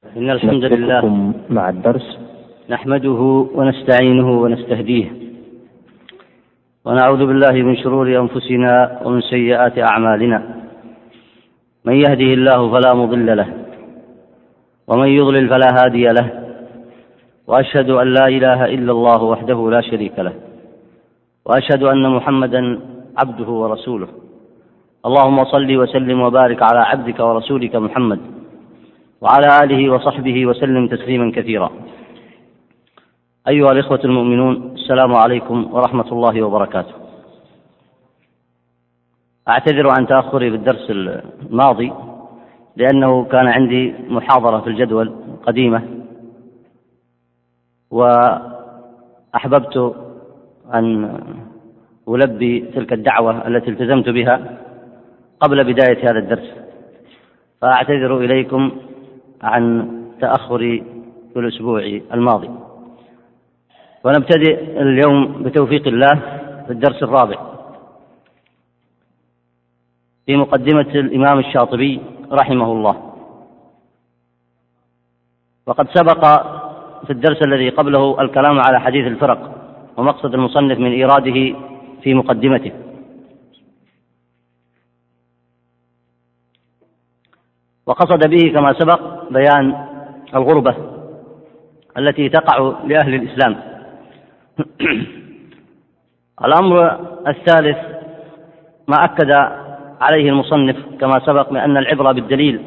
إن الحمد لله مع الدرس. نحمده ونستعينه ونستهديه. ونعوذ بالله من شرور أنفسنا ومن سيئات أعمالنا. من يهده الله فلا مضل له ومن يضلل فلا هادي له وأشهد أن لا إله إلا الله وحده لا شريك له وأشهد أن محمدا عبده ورسوله. اللهم صل وسلم وبارك على عبدك ورسولك محمد. وعلى آله وصحبه وسلم تسليما كثيرا. أيها الإخوة المؤمنون السلام عليكم ورحمة الله وبركاته. أعتذر عن تأخري بالدرس الماضي لأنه كان عندي محاضرة في الجدول قديمة وأحببت أن ألبي تلك الدعوة التي التزمت بها قبل بداية هذا الدرس. فأعتذر إليكم عن تأخري في الأسبوع الماضي. ونبتدئ اليوم بتوفيق الله في الدرس الرابع. في مقدمة الإمام الشاطبي رحمه الله. وقد سبق في الدرس الذي قبله الكلام على حديث الفرق ومقصد المصنف من إيراده في مقدمته. وقصد به كما سبق بيان الغربة التي تقع لأهل الإسلام. الأمر الثالث ما أكد عليه المصنف كما سبق من أن العبرة بالدليل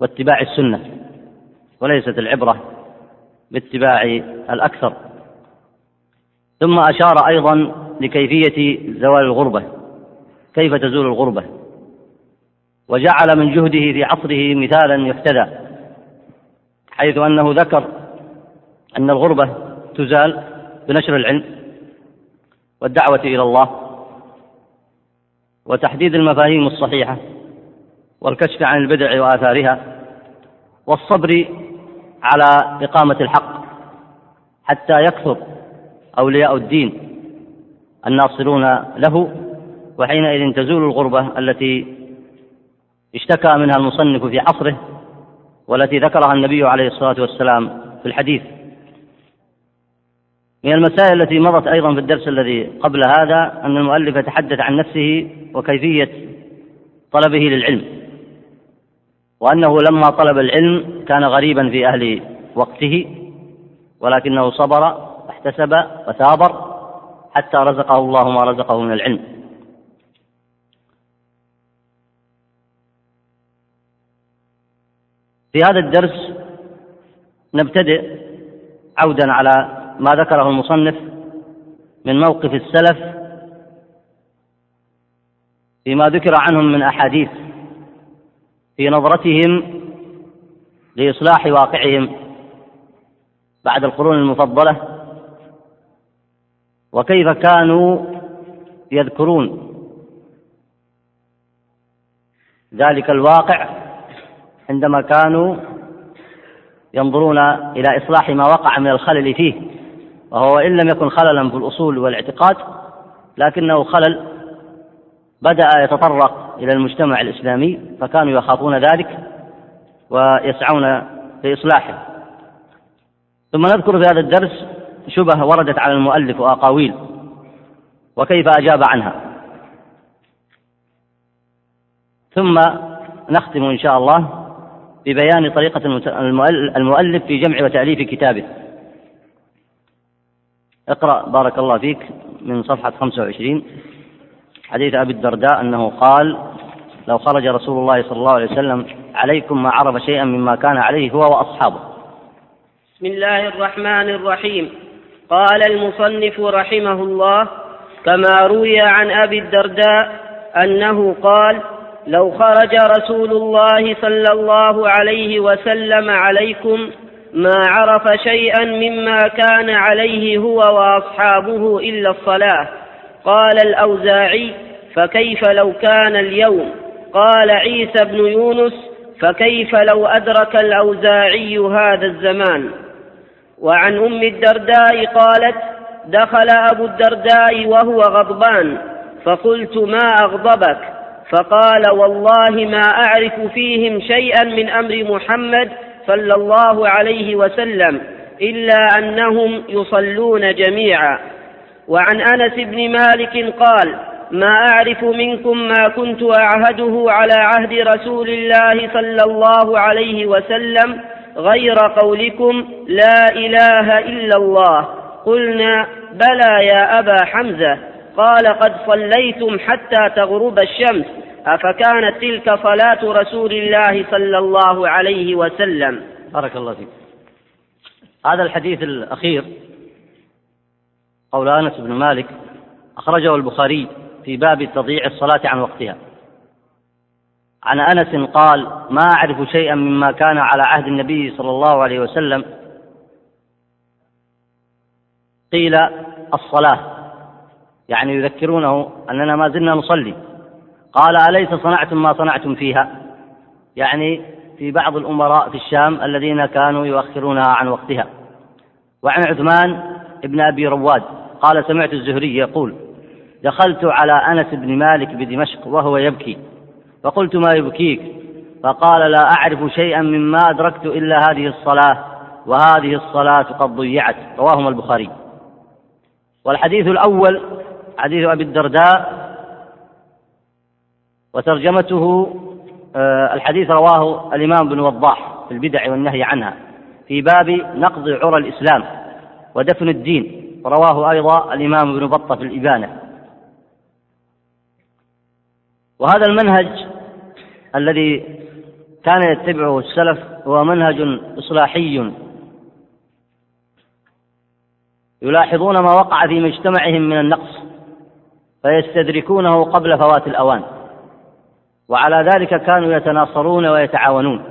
واتباع السنة وليست العبرة باتباع الأكثر. ثم أشار أيضا لكيفية زوال الغربة كيف تزول الغربة؟ وجعل من جهده في عصره مثالا يحتذى حيث أنه ذكر أن الغربة تزال بنشر العلم والدعوة إلى الله وتحديد المفاهيم الصحيحة والكشف عن البدع وآثارها والصبر على إقامة الحق حتى يكثر أولياء الدين الناصرون له وحينئذ تزول الغربة التي اشتكى منها المصنف في عصره والتي ذكرها النبي عليه الصلاة والسلام في الحديث. من المسائل التي مضت أيضا في الدرس الذي قبل هذا أن المؤلف يتحدث عن نفسه وكيفية طلبه للعلم وأنه لما طلب العلم كان غريبا في أهل وقته ولكنه صبر واحتسب وثابر حتى رزقه الله ما رزقه من العلم. في هذا الدرس نبتدئ عودا على ما ذكره المصنف من موقف السلف فيما ذكر عنهم من أحاديث في نظرتهم لإصلاح واقعهم بعد القرون المفضلة وكيف كانوا يذكرون ذلك الواقع عندما كانوا ينظرون إلى إصلاح ما وقع من الخلل فيه وهو إن لم يكن خللا في الأصول والاعتقاد لكنه خلل بدأ يتطرق إلى المجتمع الإسلامي فكانوا يخافون ذلك ويسعون في إصلاحه ثم نذكر في هذا الدرس شبه وردت على المؤلف وأقاويل وكيف أجاب عنها. ثم نختم إن شاء الله. ببيان طريقة المؤلف في جمع وتأليف كتابه. اقرأ بارك الله فيك من صفحة 25 حديث أبي الدرداء أنه قال لو خرج رسول الله صلى الله عليه وسلم عليكم ما عرف شيئا مما كان عليه هو وأصحابه. بسم الله الرحمن الرحيم. قال المصنف رحمه الله كما روي عن أبي الدرداء أنه قال لو خرج رسول الله صلى الله عليه وسلم عليكم ما عرف شيئا مما كان عليه هو وأصحابه إلا الصلاة. قال الأوزاعي فكيف لو كان اليوم؟ قال عيسى بن يونس فكيف لو أدرك الأوزاعي هذا الزمان؟ وعن أم الدرداء قالت دخل أبو الدرداء وهو غضبان فقلت ما أغضبك؟ فقال والله ما أعرف فيهم شيئا من أمر محمد صلى الله عليه وسلم إلا أنهم يصلون جميعا. وعن أنس بن مالك قال ما أعرف منكم ما كنت أعهده على عهد رسول الله صلى الله عليه وسلم غير قولكم لا إله إلا الله. قلنا بلى يا أبا حمزة. قال قد صليتم حتى تغرب الشمس أفكانت تلك صلاة رسول الله صلى الله عليه وسلم. بارك الله فيك. هذا الحديث الأخير قول أنس بن مالك أخرجه البخاري في باب تضييع الصلاة عن وقتها. عن أنس قال ما أعرف شيئا مما كان على عهد النبي صلى الله عليه وسلم. قيل الصلاة. يعني يذكرونه أننا ما زلنا نصلي. قال أليس صنعتم ما صنعتم فيها؟ يعني في بعض الأمراء في الشام الذين كانوا يؤخرونها عن وقتها. وعن عثمان بن أبي رواد قال سمعت الزهري يقول دخلت على أنس بن مالك بدمشق وهو يبكي. فقلت ما يبكيك؟ فقال لا أعرف شيئا مما أدركت إلا هذه الصلاة وهذه الصلاة قد ضيعت. رواهما البخاري. والحديث الأول حديث أبي الدرداء وترجمته آه، الحديث رواه الإمام بن وضاح في البدع والنهي عنها في باب نقض عرى الإسلام ودفن الدين رواه أيضا الإمام ابن بطة في الإبانة. وهذا المنهج الذي كان يتبعه السلف هو منهج إصلاحي. يلاحظون ما وقع في مجتمعهم من النقص. فيستدركونه قبل فوات الأوان. وعلى ذلك كانوا يتناصرون ويتعاونون.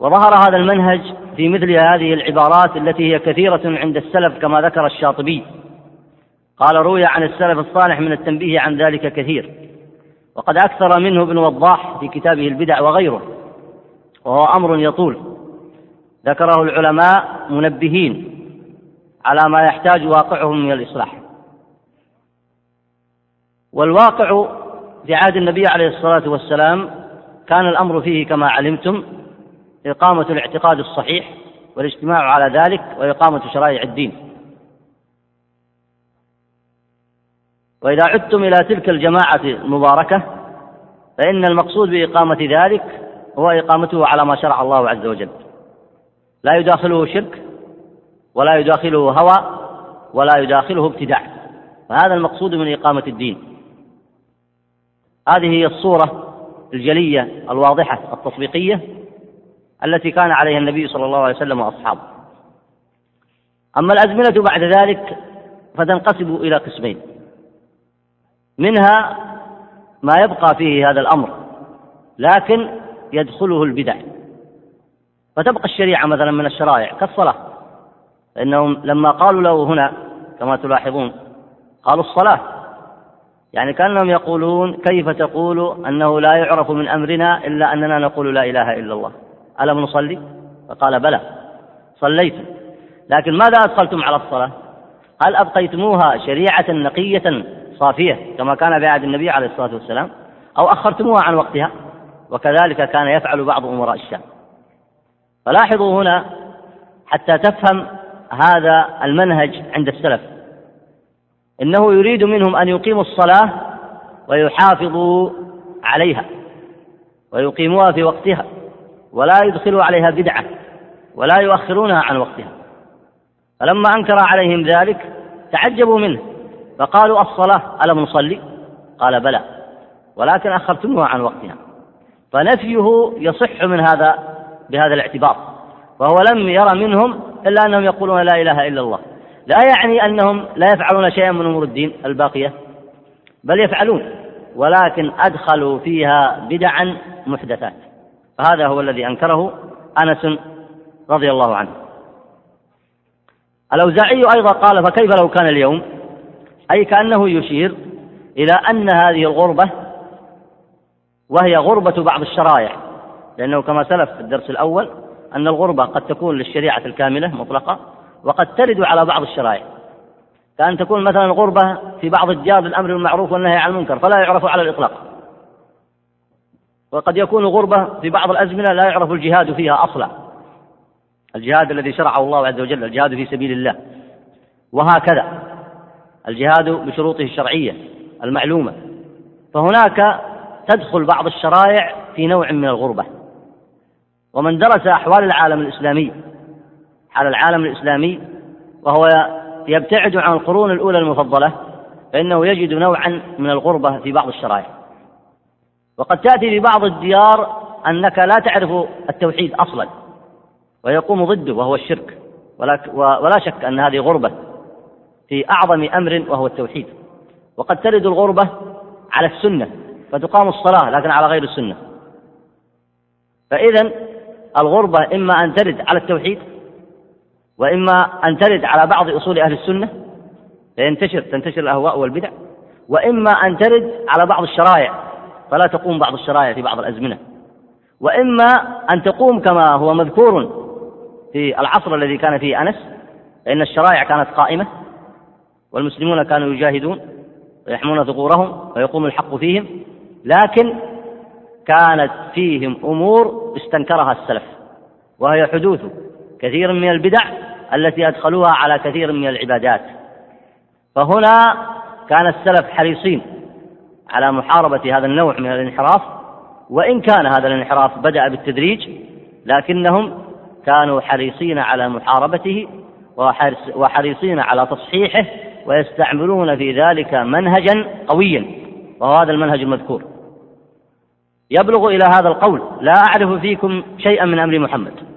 وظهر هذا المنهج في مثل هذه العبارات التي هي كثيرة عند السلف كما ذكر الشاطبي. قال روي عن السلف الصالح من التنبيه عن ذلك كثير. وقد أكثر منه ابن وضاح في كتابه البدع وغيره وهو أمر يطول. ذكره العلماء منبهين على ما يحتاج واقعهم من الإصلاح. والواقع في عهد النبي عليه الصلاة والسلام كان الأمر فيه كما علمتم إقامة الاعتقاد الصحيح والاجتماع على ذلك وإقامة شرائع الدين. وإذا عدتم إلى تلك الجماعة المباركة فإن المقصود بإقامة ذلك هو إقامته على ما شرع الله عز وجل. لا يداخله شرك ولا يداخله هوى ولا يداخله ابتداع. فهذا المقصود من إقامة الدين. هذه هي الصورة الجلية الواضحة التطبيقية التي كان عليها النبي صلى الله عليه وسلم وأصحابه. أما الأزمنة بعد ذلك فتنقسم إلى قسمين. منها ما يبقى فيه هذا الأمر لكن يدخله البدع. فتبقى الشريعة مثلا من الشرائع كالصلاة. فإنهم لما قالوا له هنا كما تلاحظون قالوا الصلاة. يعني كأنهم يقولون كيف تقول أنه لا يعرف من أمرنا إلا أننا نقول لا إله إلا الله. ألم نصلي فقال بلى. صليت. لكن ماذا أدخلتم على الصلاة؟ هل أبقيتموها شريعة نقية صافية كما كان في عهد النبي عليه الصلاة والسلام؟ أو أخرتموها عن وقتها؟ وكذلك كان يفعل بعض أمراء الشام. فلاحظوا هنا حتى تفهم هذا المنهج عند السلف. إنه يريد منهم أن يقيموا الصلاة ويحافظوا عليها ويقيموها في وقتها ولا يدخلوا عليها بدعة ولا يؤخرونها عن وقتها. فلما أنكر عليهم ذلك تعجبوا منه فقالوا الصلاة ألم نصلي؟ قال بلى ولكن أخرتموها عن وقتها. فنفيه يصح من هذا بهذا الاعتبار وهو لم يرى منهم إلا أنهم يقولون لا إله إلا الله. لا يعني أنهم لا يفعلون شيئا من أمور الدين الباقية بل يفعلون ولكن أدخلوا فيها بدعا محدثات. فهذا هو الذي أنكره أنس رضي الله عنه. الأوزاعي أيضا قال فكيف لو كان اليوم؟ أي كأنه يشير إلى أن هذه الغربة وهي غربة بعض الشرائع لأنه كما سلف في الدرس الأول أن الغربة قد تكون للشريعة الكاملة مطلقة وقد ترد على بعض الشرائع. كأن تكون مثلا غربة في بعض الجار بالأمر بالمعروف والنهي عن المنكر فلا يعرف على الإطلاق. وقد يكون غربة في بعض الأزمنة لا يعرف الجهاد فيها أصلا. الجهاد الذي شرعه الله عز وجل الجهاد في سبيل الله. وهكذا. الجهاد بشروطه الشرعية المعلومة. فهناك تدخل بعض الشرائع في نوع من الغربة. ومن درس أحوال العالم الإسلامي حال العالم الإسلامي وهو يبتعد عن القرون الأولى المفضلة فإنه يجد نوعا من الغربة في بعض الشرائع. وقد تأتي في بعض الديار أنك لا تعرف التوحيد أصلا ويقوم ضده وهو الشرك. ولا شك أن هذه غربة في أعظم أمر وهو التوحيد. وقد ترد الغربة على السنة فتقام الصلاة لكن على غير السنة. فإذا الغربة إما أن ترد على التوحيد وإما أن ترد على بعض أصول أهل السنة فينتشر تنتشر الأهواء والبدع. وإما أن ترد على بعض الشرائع فلا تقوم بعض الشرائع في بعض الأزمنة. وإما أن تقوم كما هو مذكور في العصر الذي كان فيه أنس فإن الشرائع كانت قائمة والمسلمون كانوا يجاهدون ويحمون ثغورهم ويقوم الحق فيهم. لكن كانت فيهم أمور استنكرها السلف وهي حدوث كثير من البدع التي أدخلوها على كثير من العبادات. فهنا كان السلف حريصين على محاربة هذا النوع من الانحراف وإن كان هذا الانحراف بدأ بالتدريج لكنهم كانوا حريصين على محاربته وحريصين على تصحيحه ويستعملون في ذلك منهجا قويا وهو هذا المنهج المذكور. يبلغ إلى هذا القول لا أعرف فيكم شيئا من أمر محمد.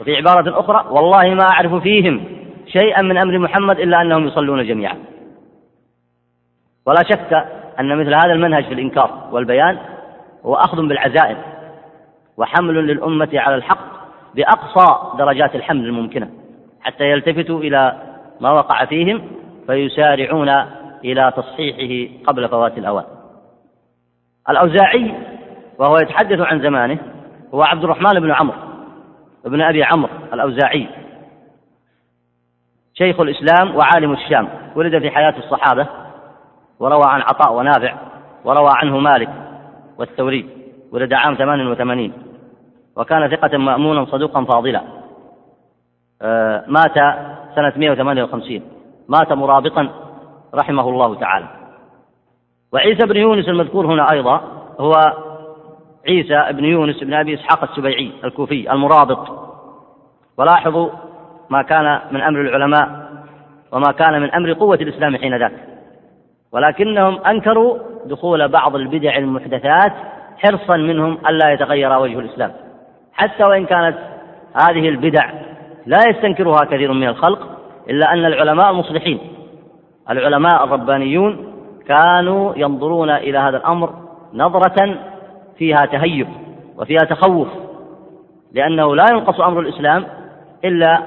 وفي عبارة أخرى والله ما أعرف فيهم شيئا من أمر محمد إلا أنهم يصلون جميعا. ولا شك أن مثل هذا المنهج في الإنكار والبيان هو أخذ بالعزائم وحمل للأمة على الحق بأقصى درجات الحمل الممكنة حتى يلتفتوا إلى ما وقع فيهم فيسارعون إلى تصحيحه قبل فوات الأوان. الأوزاعي وهو يتحدث عن زمانه هو عبد الرحمن بن عمرو. ابن أبي عمرو الأوزاعي. شيخ الإسلام وعالم الشام. ولد في حياة الصحابة وروى عن عطاء ونافع وروى عنه مالك والثوري. ولد عام 88 وكان ثقة مأمونا صدوقا فاضلا. آه، مات سنة 158 مات مرابطا رحمه الله تعالى. وعيسى بن يونس المذكور هنا أيضا هو عيسى بن يونس بن أبي إسحاق السبيعي الكوفي المرابط. ولاحظوا ما كان من أمر العلماء وما كان من أمر قوة الإسلام حين ذاك. ولكنهم أنكروا دخول بعض البدع المحدثات حرصا منهم ألا يتغير وجه الإسلام. حتى وإن كانت هذه البدع لا يستنكرها كثير من الخلق إلا أن العلماء المصلحين العلماء الربانيون كانوا ينظرون إلى هذا الأمر نظرة فيها تهيب وفيها تخوف لأنه لا ينقص أمر الإسلام إلا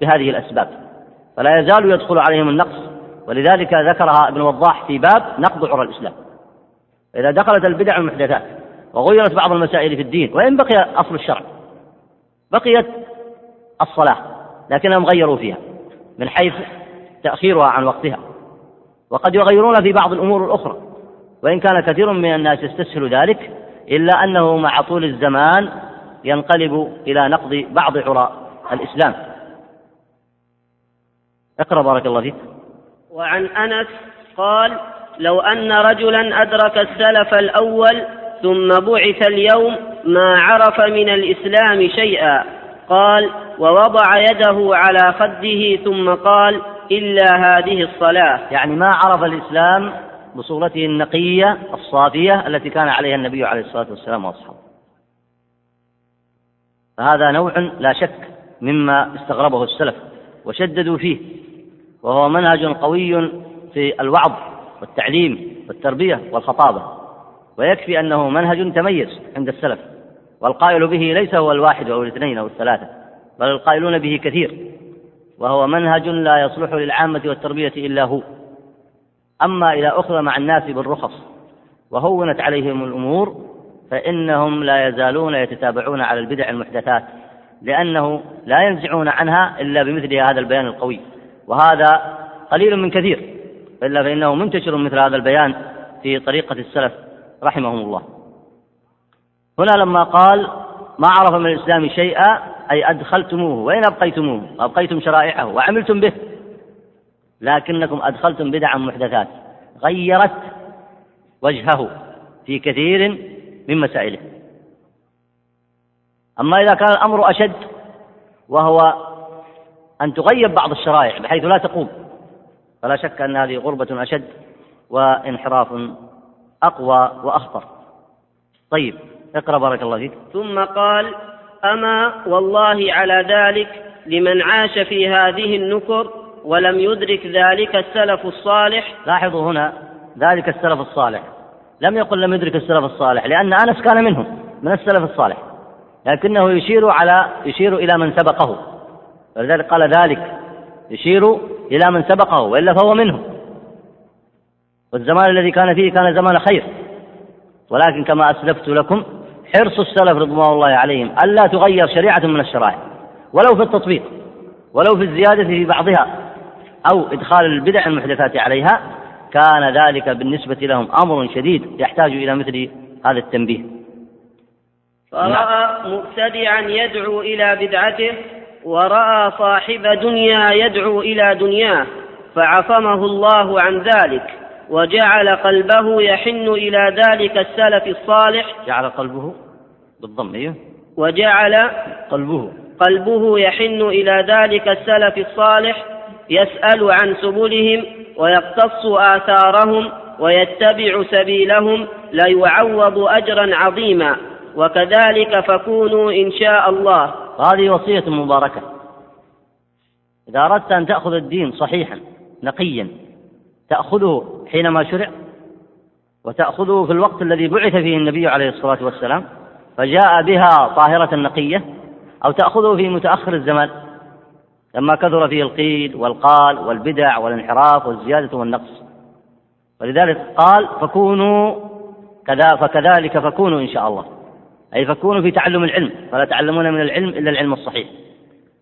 بهذه الأسباب فلا يزال يدخل عليهم النقص ولذلك ذكرها ابن وضاح في باب نقض عرى الإسلام. إذا دخلت البدع المحدثات وغيرت بعض المسائل في الدين وإن بقي أصل الشرع بقيت الصلاة لكنهم غيروا فيها من حيث تأخيرها عن وقتها وقد يغيرون في بعض الأمور الأخرى وإن كان كثير من الناس يستسهل ذلك إلا أنه مع طول الزمان ينقلب إلى نقض بعض عراء الإسلام. اقرأ بارك الله فيك. وعن أنس قال لو أن رجلا أدرك السلف الأول ثم بعث اليوم ما عرف من الإسلام شيئا. قال ووضع يده على خده ثم قال إلا هذه الصلاة. يعني ما عرف الإسلام بصورته النقية الصافية التي كان عليها النبي عليه الصلاة والسلام وأصحابه. فهذا نوع لا شك مما استغربه السلف وشددوا فيه وهو منهج قوي في الوعظ والتعليم والتربية والخطابة ويكفي أنه منهج تميز عند السلف والقائل به ليس هو الواحد أو الاثنين أو الثلاثة بل القائلون به كثير وهو منهج لا يصلح للعامة والتربية إلا هو. أما إذا أخذ مع الناس بالرخص وهونت عليهم الأمور فإنهم لا يزالون يتتابعون على البدع المحدثات لأنه لا ينزعون عنها إلا بمثل هذا البيان القوي. وهذا قليل من كثير إلا فإنه منتشر مثل هذا البيان في طريقة السلف رحمهم الله. هنا لما قال ما عرف من الإسلام شيئا أي أدخلتموه وإن أبقيتموه أبقيتم شرائعه وعملتم به لكنكم أدخلتم بدعا محدثات. غيرت وجهه في كثير من مسائله. أما إذا كان الأمر أشد وهو أن تغيب بعض الشرائع بحيث لا تقوم فلا شك أن هذه غربة أشد وانحراف أقوى وأخطر. طيب اقرأ بارك الله فيك. ثم قال أما والله على ذلك لمن عاش في هذه النكر ولم يدرك ذلك السلف الصالح. لاحظوا هنا ذلك السلف الصالح. لم يقل لم يدرك السلف الصالح لأن أنس كان منهم من السلف الصالح. لكنه يشير على يشير إلى من سبقه. ولذلك قال ذلك يشير إلى من سبقه وإلا فهو منهم. والزمان الذي كان فيه كان زمان خير. ولكن كما أسلفت لكم حرص السلف رضوان الله عليهم ألا تغير شريعة من الشرائع ولو في التطبيق ولو في الزيادة في بعضها. أو إدخال البدع المحدثات عليها كان ذلك بالنسبة لهم أمر شديد يحتاج إلى مثل هذا التنبيه. فرأى مبتدعا يدعو إلى بدعته ورأى صاحب دنيا يدعو إلى دنياه فعصمه الله عن ذلك وجعل قلبه يحن إلى ذلك السلف الصالح. جعل قلبه بالضم أيوه. وجعل قلبه. قلبه يحن إلى ذلك السلف الصالح يسأل عن سبلهم ويقتص آثارهم ويتبع سبيلهم ليعوض أجرا عظيما. وكذلك فكونوا إن شاء الله. هذه وصية مباركة. إذا أردت أن تأخذ الدين صحيحا نقيا تأخذه حينما شرع وتأخذه في الوقت الذي بعث فيه النبي عليه الصلاة والسلام فجاء بها طاهرة نقية أو تأخذه في متأخر الزمان. لما كثر فيه القيل والقال والبدع والانحراف والزيادة والنقص. ولذلك قال فكونوا كذا فكذلك فكونوا إن شاء الله. أي فكونوا في تعلم العلم فلا تعلمون من العلم إلا العلم الصحيح.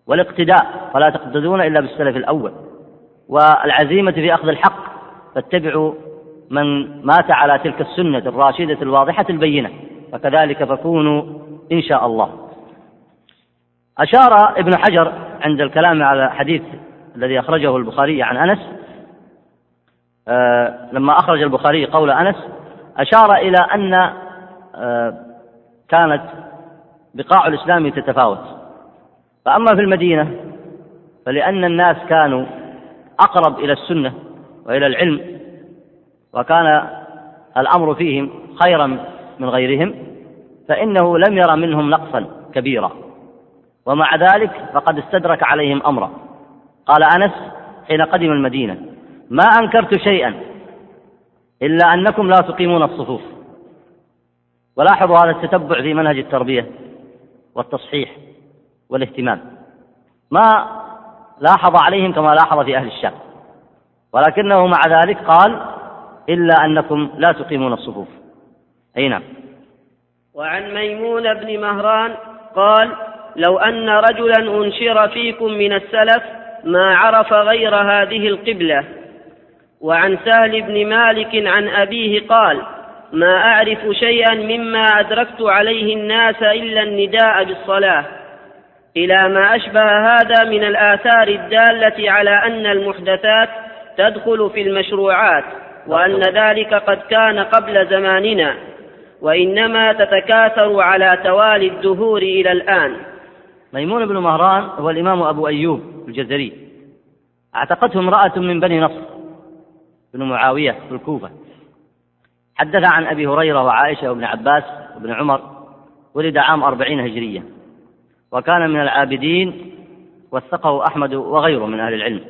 والاقتداء فلا تقتدون إلا بالسلف الأول. والعزيمة في أخذ الحق فاتبعوا من مات على تلك السنة الراشدة الواضحة البينة. فكذلك فكونوا إن شاء الله. أشار ابن حجر عند الكلام على حديث الذي أخرجه البخاري عن أنس آه لما أخرج البخاري قول أنس أشار إلى أن آه كانت بقاع الإسلام تتفاوت. فأما في المدينة فلأن الناس كانوا أقرب إلى السنة وإلى العلم وكان الأمر فيهم خيرا من غيرهم فإنه لم ير منهم نقصا كبيرا. ومع ذلك فقد استدرك عليهم أمرا قال أنس حين قدم المدينة ما أنكرت شيئا إلا أنكم لا تقيمون الصفوف. ولاحظوا هذا التتبع في منهج التربية والتصحيح والاهتمام. ما لاحظ عليهم كما لاحظ في أهل الشام. ولكنه مع ذلك قال إلا أنكم لا تقيمون الصفوف. أي نعم. وعن ميمون بن مهران قال لو أن رجلا أنشر فيكم من السلف ما عرف غير هذه القبلة. وعن سهل بن مالك عن أبيه قال ما أعرف شيئا مما أدركت عليه الناس إلا النداء بالصلاة. إلى ما أشبه هذا من الآثار الدالة على أن المحدثات تدخل في المشروعات وأن ذلك قد كان قبل زماننا. وإنما تتكاثر على توالي الدهور إلى الآن. ميمون بن مهران هو الإمام أبو أيوب الجزري. أعتقته امرأة من بني نصر بن معاوية في الكوفة. حدث عن أبي هريرة وعائشة وابن عباس وابن عمر ولد عام أربعين هجرية. وكان من العابدين وثقه أحمد وغيره من أهل العلم.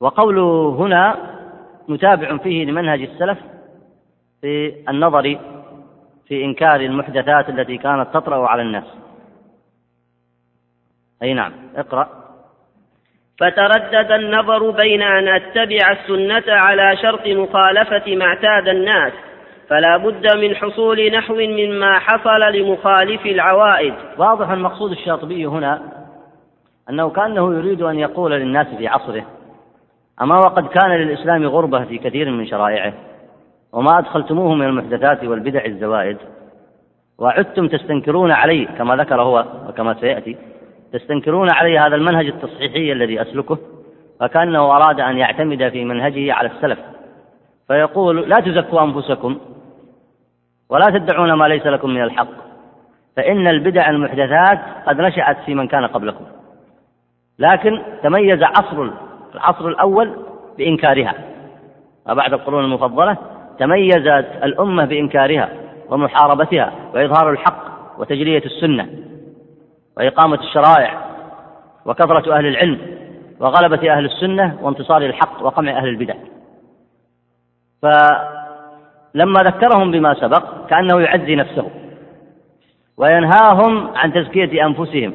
وقوله هنا متابع فيه لمنهج السلف في النظر في إنكار المحدثات التي كانت تطرأ على الناس. أي نعم اقرأ. فتردد النظر بين أن أتبع السنة على شرط مخالفة ما اعتاد الناس فلا بد من حصول نحو مما حصل لمخالف العوائد. واضح المقصود الشاطبي هنا أنه كأنه يريد أن يقول للناس في عصره أما وقد كان للإسلام غربة في كثير من شرائعه؟ وما أدخلتموه من المحدثات والبدع الزوائد وعدتم تستنكرون علي كما ذكر هو وكما سيأتي تستنكرون علي هذا المنهج التصحيحي الذي أسلكه فكأنه أراد أن يعتمد في منهجه على السلف. فيقول لا تزكوا أنفسكم ولا تدعون ما ليس لكم من الحق فإن البدع المحدثات قد نشأت في من كان قبلكم. لكن تميز عصر العصر الأول بإنكارها. وبعد القرون المفضلة تميزت الأمة بإنكارها ومحاربتها وإظهار الحق وتجلية السنة وإقامة الشرائع وكثرة أهل العلم وغلبة أهل السنة وانتصار الحق وقمع أهل البدع. فلما ذكرهم بما سبق كأنه يعزي نفسه وينهاهم عن تزكية أنفسهم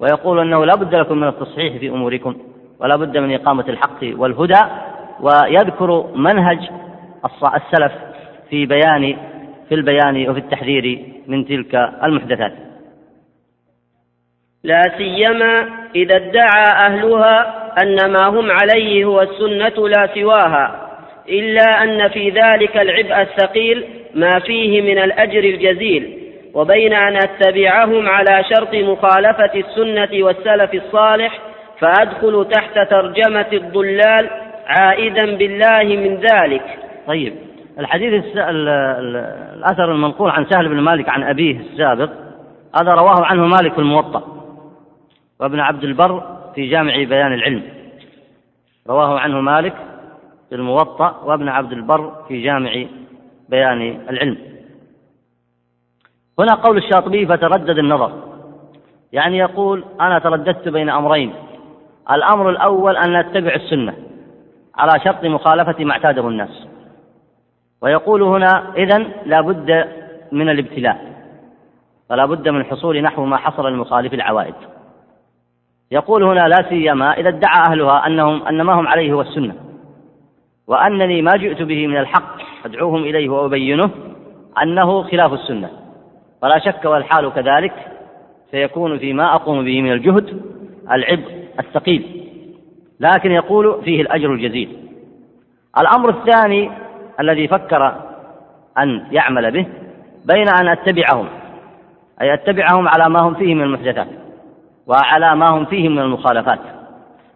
ويقول أنه لا بد لكم من التصحيح في أموركم ولا بد من إقامة الحق والهدى ويذكر منهج السلف في بيان في البيان وفي التحذير من تلك المحدثات. لا سيما إذا ادعى أهلها أن ما هم عليه هو السنة لا سواها إلا أن في ذلك العبء الثقيل ما فيه من الأجر الجزيل وبين أن أتبعهم على شرط مخالفة السنة والسلف الصالح فأدخل تحت ترجمة الضلال عائدا بالله من ذلك. طيب. الحديث الأثر المنقول عن سهل بن مالك عن أبيه السابق هذا رواه عنه مالك في الموطأ وابن عبد البر في جامع بيان العلم. رواه عنه مالك في الموطأ وابن عبد البر في جامع بيان العلم. هنا قول الشاطبي فتردد النظر يعني يقول أنا ترددت بين أمرين. الأمر الأول أن نتبع السنة على شرط مخالفة ما اعتاده الناس. ويقول هنا إذا لا بد من الابتلاء فلا بد من حصول نحو ما حصل للمخالف العوائد. يقول هنا لا سيما إذا ادعى أهلها أنهم أن ما هم عليه هو السنة وأنني ما جئت به من الحق أدعوهم إليه وأبينه أنه خلاف السنة فلا شك والحال كذلك سيكون فيما أقوم به من الجهد العبء الثقيل. لكن يقول فيه الأجر الجزيل. الأمر الثاني الذي فكر أن يعمل به بين أن أتبعهم أي أتبعهم على ما هم فيه من المحدثات وعلى ما هم فيه من المخالفات.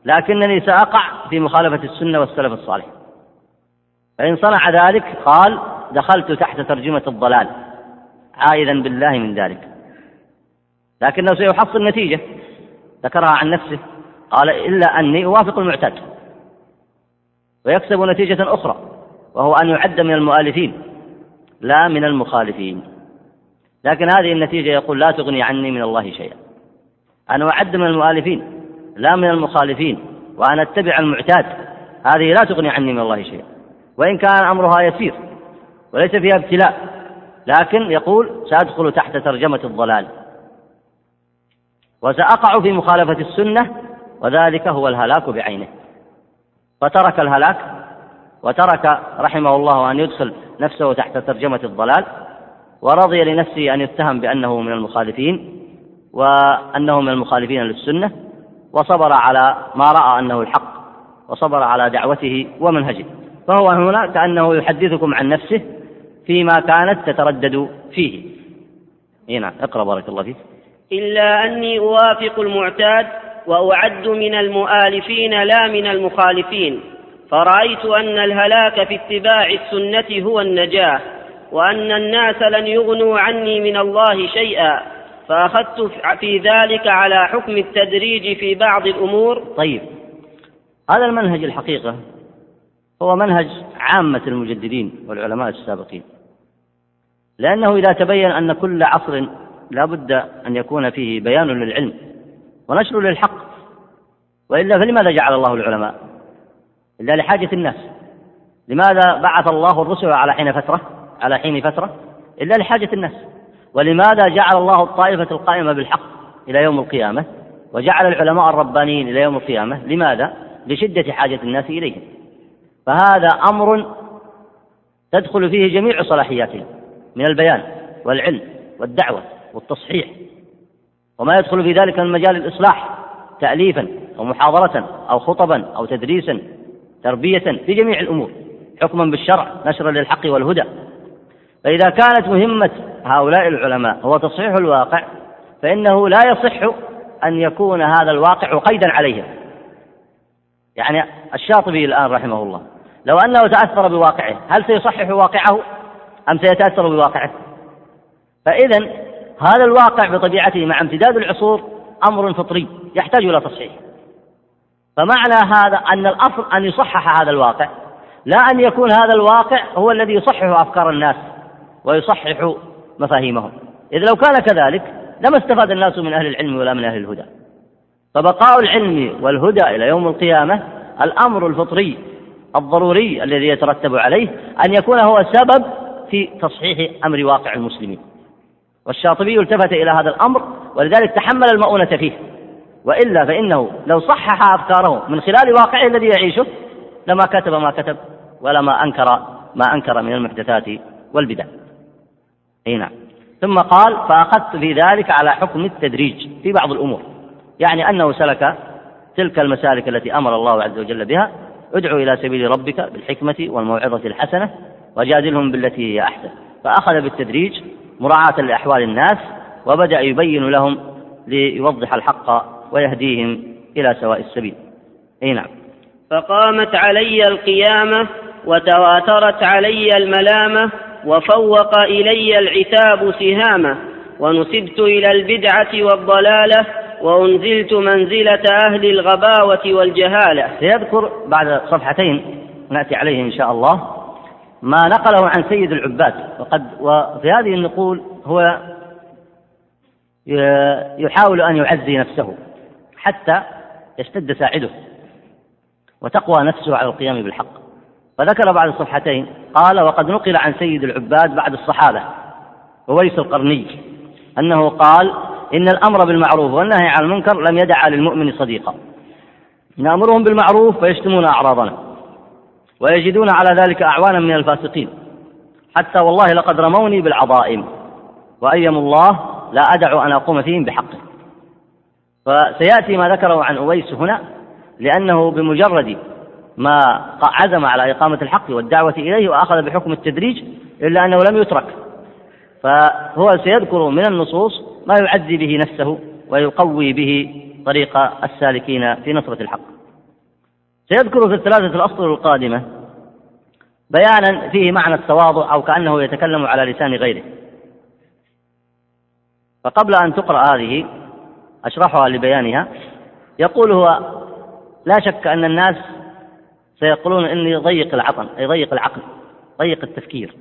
لكنني سأقع في مخالفة السنة والسلف الصالح. فإن صنع ذلك قال دخلت تحت ترجمة الضلال عائذا بالله من ذلك. لكنه سيحصل نتيجة. ذكرها عن نفسه. قال إلا أني أوافق المعتاد. ويكسب نتيجة أخرى. وهو أن يعد من المؤلفين لا من المخالفين. لكن هذه النتيجة يقول لا تغني عني من الله شيئا. أنا أعد من المؤلفين لا من المخالفين وأن أتبع المعتاد. هذه لا تغني عني من الله شيئا. وإن كان أمرها يسير وليس فيها ابتلاء لكن يقول سأدخل تحت ترجمة الضلال. وسأقع في مخالفة السنة وذلك هو الهلاك بعينه. فترك الهلاك وترك رحمه الله أن يدخل نفسه تحت ترجمة الضلال ورضي لنفسه أن يتهم بأنه من المخالفين وأنه من المخالفين للسنة وصبر على ما رأى أنه الحق وصبر على دعوته ومنهجه. فهو هنا كأنه يحدثكم عن نفسه فيما كانت تتردد فيه. هنا اقرأ بارك الله فيك. إلا أني أوافق المعتاد وأعد من المؤالفين لا من المخالفين. فرأيت أن الهلاك في اتباع السنة هو النجاة وأن الناس لن يغنوا عني من الله شيئا فأخذت في ذلك على حكم التدريج في بعض الأمور. طيب هذا المنهج الحقيقة هو منهج عامة المجددين والعلماء السابقين. لأنه إذا تبين أن كل عصر لا بد أن يكون فيه بيان للعلم ونشر للحق وإلا فلماذا جعل الله العلماء؟ إلا لحاجة الناس. لماذا بعث الله الرسل على حين فترة؟ على حين فترة؟ إلا لحاجة الناس. ولماذا جعل الله الطائفة القائمة بالحق إلى يوم القيامة؟ وجعل العلماء الربانيين إلى يوم القيامة؟ لماذا؟ لشدة حاجة الناس إليهم. فهذا أمر تدخل فيه جميع صلاحياتهم من البيان والعلم والدعوة والتصحيح. وما يدخل في ذلك من مجال الإصلاح تأليفا أو محاضرة أو خطبا أو تدريسا تربية في جميع الأمور حكما بالشرع نشرا للحق والهدى. فإذا كانت مهمة هؤلاء العلماء هو تصحيح الواقع فإنه لا يصح أن يكون هذا الواقع قيدا عليهم. يعني الشاطبي الآن رحمه الله لو أنه تأثر بواقعه هل سيصحح واقعه؟ أم سيتأثر بواقعه؟ فإذا هذا الواقع بطبيعته مع امتداد العصور أمر فطري يحتاج إلى تصحيح. فمعنى هذا أن الأصل أن يصحح هذا الواقع لا أن يكون هذا الواقع هو الذي يصحح أفكار الناس ويصحح مفاهيمهم. إذ لو كان كذلك لما استفاد الناس من أهل العلم ولا من أهل الهدى. فبقاء العلم والهدى إلى يوم القيامة الأمر الفطري الضروري الذي يترتب عليه أن يكون هو سبب في تصحيح أمر واقع المسلمين. والشاطبي التفت إلى هذا الأمر ولذلك تحمل المؤونة فيه. وإلا فإنه لو صحح أفكاره من خلال واقعه الذي يعيشه لما كتب ما كتب ولا ما أنكر ما أنكر من المحدثات والبدع. أي نعم. ثم قال فأخذت في ذلك على حكم التدريج في بعض الأمور. يعني أنه سلك تلك المسالك التي أمر الله عز وجل بها ادعو إلى سبيل ربك بالحكمة والموعظة الحسنة وجادلهم بالتي هي أحسن. فأخذ بالتدريج مراعاة لأحوال الناس وبدأ يبين لهم ليوضح الحق ويهديهم إلى سواء السبيل. أي نعم. فقامت علي القيامة وتواترت علي الملامة وفوق إلي العتاب سهامة ونسبت إلى البدعة والضلالة وأنزلت منزلة أهل الغباوة والجهالة. سيذكر بعد صفحتين نأتي عليه إن شاء الله ما نقله عن سيد العباد. وقد وفي هذه النقول هو يحاول أن يعزي نفسه. حتى يشتد ساعده. وتقوى نفسه على القيام بالحق. فذكر بعد الصفحتين قال وقد نقل عن سيد العباد بعد الصحابة وويس القرني أنه قال إن الأمر بالمعروف والنهي عن المنكر لم يدع للمؤمن صديقا. نأمرهم بالمعروف فيشتمون أعراضنا ويجدون على ذلك أعوانا من الفاسقين. حتى والله لقد رموني بالعظائم وأيم الله لا أدع أن أقوم فيهم بحقه. فسيأتي ما ذكره عن أويس هنا لأنه بمجرد ما عزم على إقامة الحق والدعوة إليه وأخذ بحكم التدريج إلا أنه لم يترك. فهو سيذكر من النصوص ما يعزي به نفسه ويقوي به طريق السالكين في نصرة الحق. سيذكر في الثلاثة الأسطر القادمة بيانا فيه معنى التواضع أو كأنه يتكلم على لسان غيره. فقبل أن تقرأ هذه أشرحها لبيانها. يقول هو لا شك أن الناس سيقولون إني ضيق العقل أي ضيق العقل ضيق التفكير.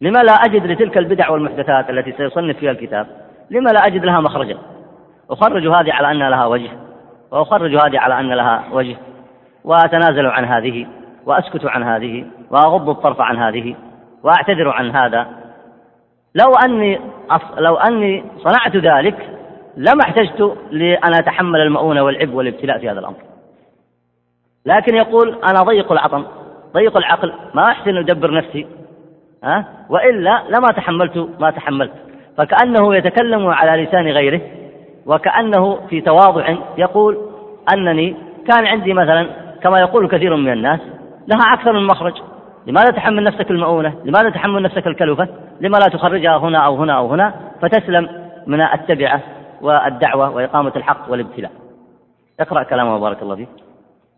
لما لا أجد لتلك البدع والمحدثات التي سيصنف فيها الكتاب لما لا أجد لها مخرجا؟ أخرج هذه على أن لها وجه وأخرج هذه على أن لها وجه وأتنازل عن هذه وأسكت عن هذه وأغض الطرف عن هذه وأعتذر عن هذا. لو أني. لو أني صنعت ذلك لما احتجت لأن أتحمل المؤونة والعب والابتلاء في هذا الأمر. لكن يقول أنا ضيق العطن ضيق العقل ما أحسن أدبر نفسي ها؟ وإلا لما تحملت ما تحملت. فكأنه يتكلم على لسان غيره وكأنه في تواضع يقول أنني كان عندي مثلا كما يقول كثير من الناس لها أكثر من مخرج. لماذا تحمل نفسك المؤونة؟ لماذا تحمل نفسك الكلفة؟ لما لا تخرجها هنا أو هنا أو هنا؟ فتسلم من التبعة. والدعوة وإقامة الحق والابتلاء. اقرأ كلامه بارك الله فيك.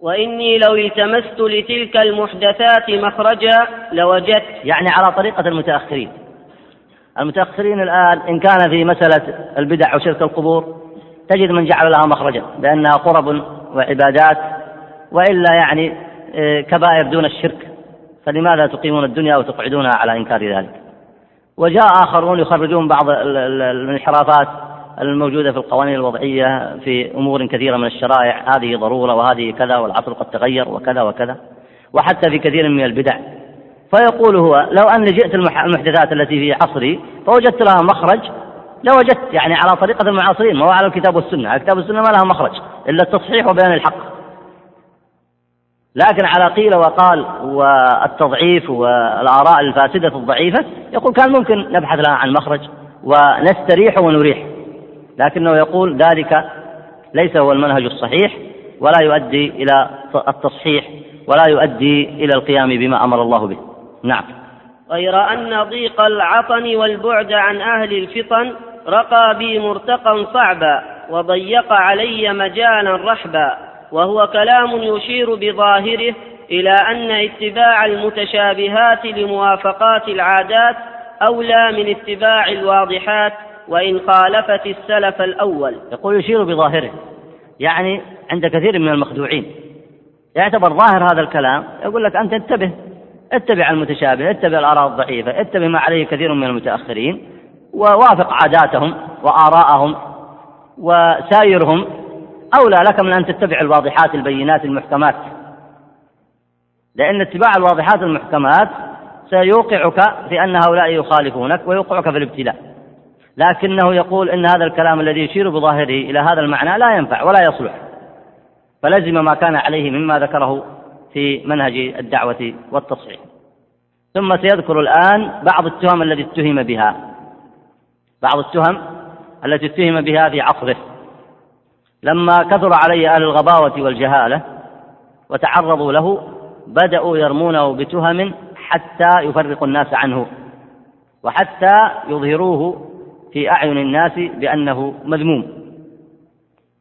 وإني لو التمست لتلك المحدثات مخرجا لوجدت. يعني على طريقة المتأخرين. المتأخرين الآن إن كان في مسألة البدع وشرك القبور تجد من جعل لها مخرجا بأنها قرب وعبادات وإلا يعني آه، كبائر دون الشرك. فلماذا تقيمون الدنيا وتقعدونها على إنكار ذلك؟ وجاء آخرون يخرجون بعض الانحرافات الموجودة في القوانين الوضعية في أمور كثيرة من الشرائع. هذه ضرورة وهذه كذا والعصر قد تغير وكذا وكذا وحتى في كثير من البدع. فيقول هو لو أني جئت المحدثات التي في عصري فوجدت لها مخرج. لوجدت يعني على طريقة المعاصرين. ما هو على الكتاب والسنة. على الكتاب والسنة ما لها مخرج إلا التصحيح وبيان الحق. لكن على قيل وقال والتضعيف والآراء الفاسدة الضعيفة يقول كان ممكن نبحث لها عن مخرج ونستريح ونريح. لكنه يقول ذلك ليس هو المنهج الصحيح ولا يؤدي إلى التصحيح ولا يؤدي إلى القيام بما أمر الله به. نعم. غير أن ضيق العطن والبعد عن أهل الفطن رقى بي مرتقا صعبا وضيق علي مجالا رحبا وهو كلام يشير بظاهره إلى أن اتباع المتشابهات لموافقات العادات أولى من اتباع الواضحات وإن خالفت السلف الأول. يقول يشير بظاهره. يعني عند كثير من المخدوعين. يعتبر ظاهر هذا الكلام يقول لك أنت انتبه. اتبع المتشابه اتبع الآراء الضعيفة اتبع ما عليه كثير من المتأخرين ووافق عاداتهم وآراءهم وسائرهم أولى لك من أن تتبع الواضحات البينات المحكمات. لأن اتباع الواضحات المحكمات سيوقعك في أن هؤلاء يخالفونك ويوقعك في الابتلاء. لكنه يقول إن هذا الكلام الذي يشير بظاهره إلى هذا المعنى لا ينفع ولا يصلح. فلزم ما كان عليه مما ذكره في منهج الدعوة والتصحيح. ثم سيذكر الآن بعض التهم التي اتهم بها. بعض التهم التي اتهم بها في عصره. لما كثر عليه أهل الغباوة والجهالة وتعرضوا له بدأوا يرمونه بتهم حتى يفرقوا الناس عنه وحتى يظهروه في أعين الناس بأنه مذموم.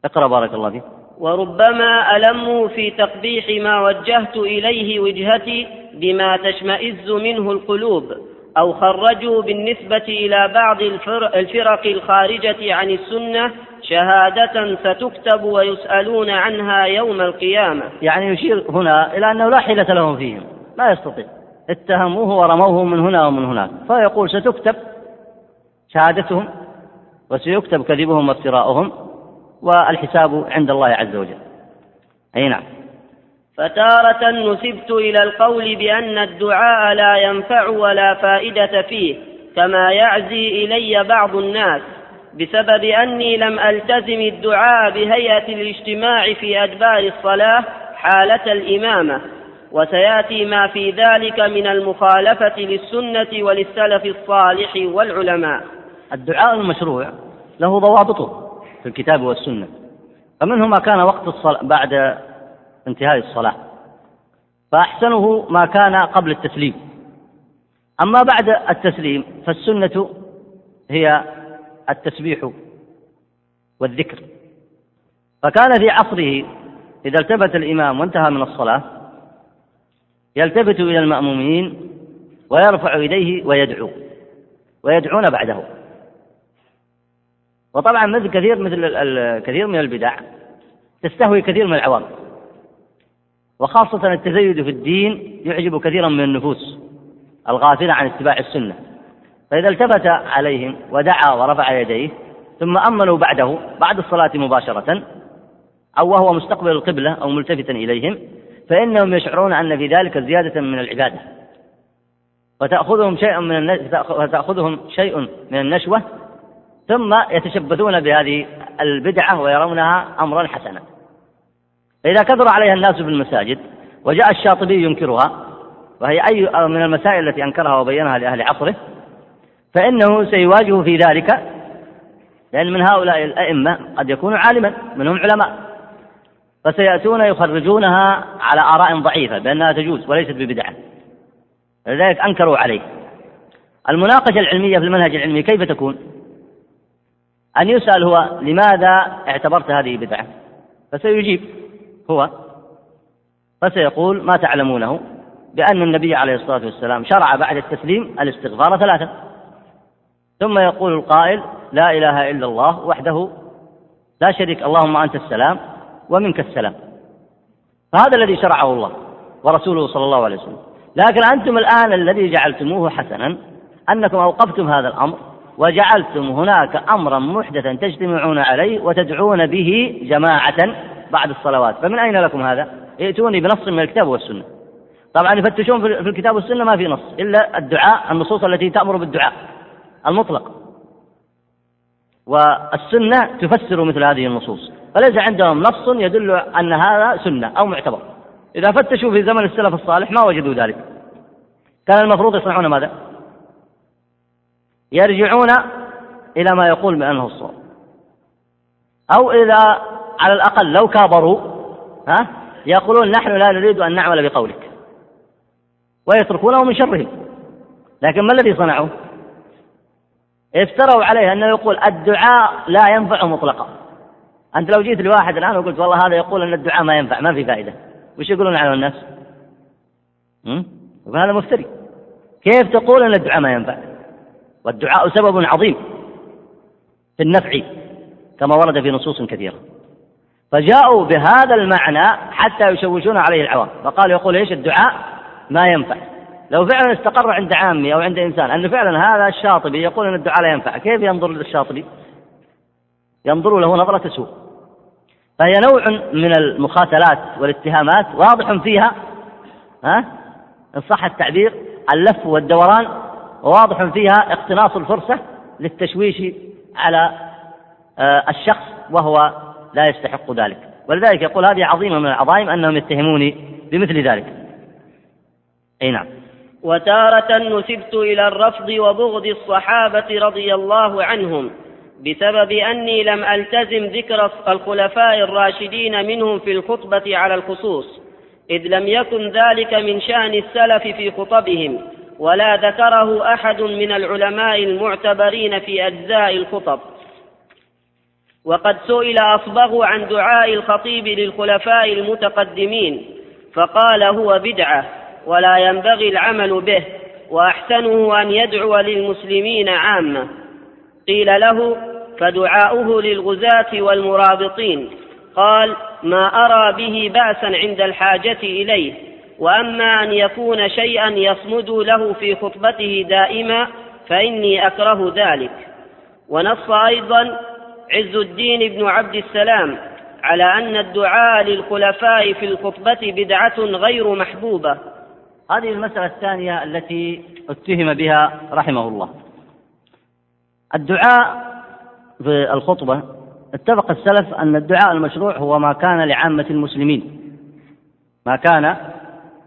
اقرأ بارك الله فيك. وربما ألموا في تقبيح ما وجهت إليه وجهتي بما تشمئز منه القلوب أو خرجوا بالنسبة إلى بعض الفرق الخارجة عن السنة شهادة ستكتب ويسألون عنها يوم القيامة. يعني يشير هنا إلى أنه لا حيلة لهم فيهم لا يستطيع. اتهموه ورموه من هنا ومن هناك فيقول ستكتب شهادتهم وسيكتب كذبهم وافتراؤهم والحساب عند الله عز وجل. أي نعم. فتارة نسبت إلى القول بأن الدعاء لا ينفع ولا فائدة فيه كما يعزي إلي بعض الناس بسبب أني لم ألتزم الدعاء بهيئة الاجتماع في أدبار الصلاة حالة الإمامة. وسيأتي ما في ذلك من المخالفة للسنة وللسلف الصالح والعلماء. الدعاء المشروع له ضوابطه في الكتاب والسنة. فمنه ما كان وقت الصلاة بعد انتهاء الصلاة. فأحسنه ما كان قبل التسليم. أما بعد التسليم فالسنة هي التسبيح والذكر. فكان في عصره إذا التفت الإمام وانتهى من الصلاة يلتفت إلى المأمومين ويرفع يديه ويدعو. ويدعون بعده. وطبعا مثل كثير مثل الكثير من البدع تستهوي كثير من العوام. وخاصة التزيد في الدين يعجب كثيرا من النفوس الغافلة عن اتباع السنة. فإذا التفت عليهم ودعا ورفع يديه ثم أمنوا بعده بعد الصلاة مباشرة أو وهو مستقبل القبلة أو ملتفتا إليهم فإنهم يشعرون أن في ذلك زيادة من العبادة. وتأخذهم شيء من فتأخذهم شيء من النشوة ثم يتشبثون بهذه البدعة ويرونها أمرا حسنا. فإذا كثر عليها الناس في المساجد وجاء الشاطبي ينكرها وهي أي من المسائل التي أنكرها وبينها لأهل عصره فإنه سيواجه في ذلك لأن من هؤلاء الأئمة قد يكون عالما منهم علماء. فسيأتون يخرجونها على آراء ضعيفة بأنها تجوز وليست ببدعة. لذلك أنكروا عليه. المناقشة العلمية في المنهج العلمي كيف تكون؟ أن يسأل هو لماذا اعتبرت هذه بدعة؟ فسيجيب هو فسيقول ما تعلمونه بأن النبي عليه الصلاة والسلام شرع بعد التسليم الاستغفار ثلاثة. ثم يقول القائل لا إله إلا الله وحده لا شريك اللهم أنت السلام ومنك السلام. فهذا الذي شرعه الله ورسوله صلى الله عليه وسلم. لكن أنتم الآن الذي جعلتموه حسنا أنكم أوقفتم هذا الأمر وجعلتم هناك أمرا محدثا تجتمعون عليه وتدعون به جماعة بعد الصلوات. فمن أين لكم هذا؟ ائتوني بنص من الكتاب والسنة. طبعا يفتشون في الكتاب والسنة ما في نص إلا الدعاء النصوص التي تأمر بالدعاء المطلق. والسنة تفسر مثل هذه النصوص. فليس عندهم نص يدل أن هذا سنة أو معتبر. إذا فتشوا في زمن السلف الصالح ما وجدوا ذلك. كان المفروض يصنعون ماذا؟ يرجعون إلى ما يقول بأنه الصواب أو إذا على الأقل لو كابروا ها يقولون نحن لا نريد أن نعمل بقولك. ويتركونه من شرهم. لكن ما الذي صنعوا؟ افتروا عليه أنه يقول الدعاء لا ينفع مطلقا. أنت لو جيت لواحد الآن وقلت والله هذا يقول أن الدعاء ما ينفع ما في فائدة. وش يقولون على الناس؟ يقول هذا مفتري. كيف تقول أن الدعاء ما ينفع؟ والدعاء سبب عظيم في النفع كما ورد في نصوص كثيرة. فجاءوا بهذا المعنى حتى يشوشون عليه العوام. فقالوا يقول إيش الدعاء؟ ما ينفع. لو فعلا استقر عند عامي أو عند إنسان انه فعلا هذا الشاطبي يقول إن الدعاء لا ينفع كيف ينظر للشاطبي؟ ينظر له نظرة سوء. فهي نوع من المخاتلات والاتهامات واضح فيها ها إن صح التعبير اللف والدوران وواضح فيها اقتناص الفرصة للتشويش على آه، الشخص وهو لا يستحق ذلك. ولذلك يقول هذه عظيمة من العظائم أنهم يتهموني بمثل ذلك. أي نعم. وتارة نسبت إلى الرفض وبغض الصحابة رضي الله عنهم بسبب أني لم ألتزم ذكر الخلفاء الراشدين منهم في الخطبة على الخصوص إذ لم يكن ذلك من شأن السلف في خطبهم. ولا ذكره أحد من العلماء المعتبرين في أجزاء الخطب. وقد سئل أصبغ عن دعاء الخطيب للخلفاء المتقدمين فقال هو بدعة ولا ينبغي العمل به وأحسنه أن يدعو للمسلمين عامة. قيل له فدعاؤه للغزاة والمرابطين قال ما أرى به بأسا عند الحاجة إليه وأما أن يكون شيئا يصمد له في خطبته دائما فإني أكره ذلك. ونص أيضا عز الدين بن عبد السلام على أن الدعاء للخلفاء في الخطبة بدعة غير محبوبة. هذه المسألة الثانية التي اتهم بها رحمه الله. الدعاء في الخطبة اتفق السلف أن الدعاء المشروع هو ما كان لعامة المسلمين. ما كان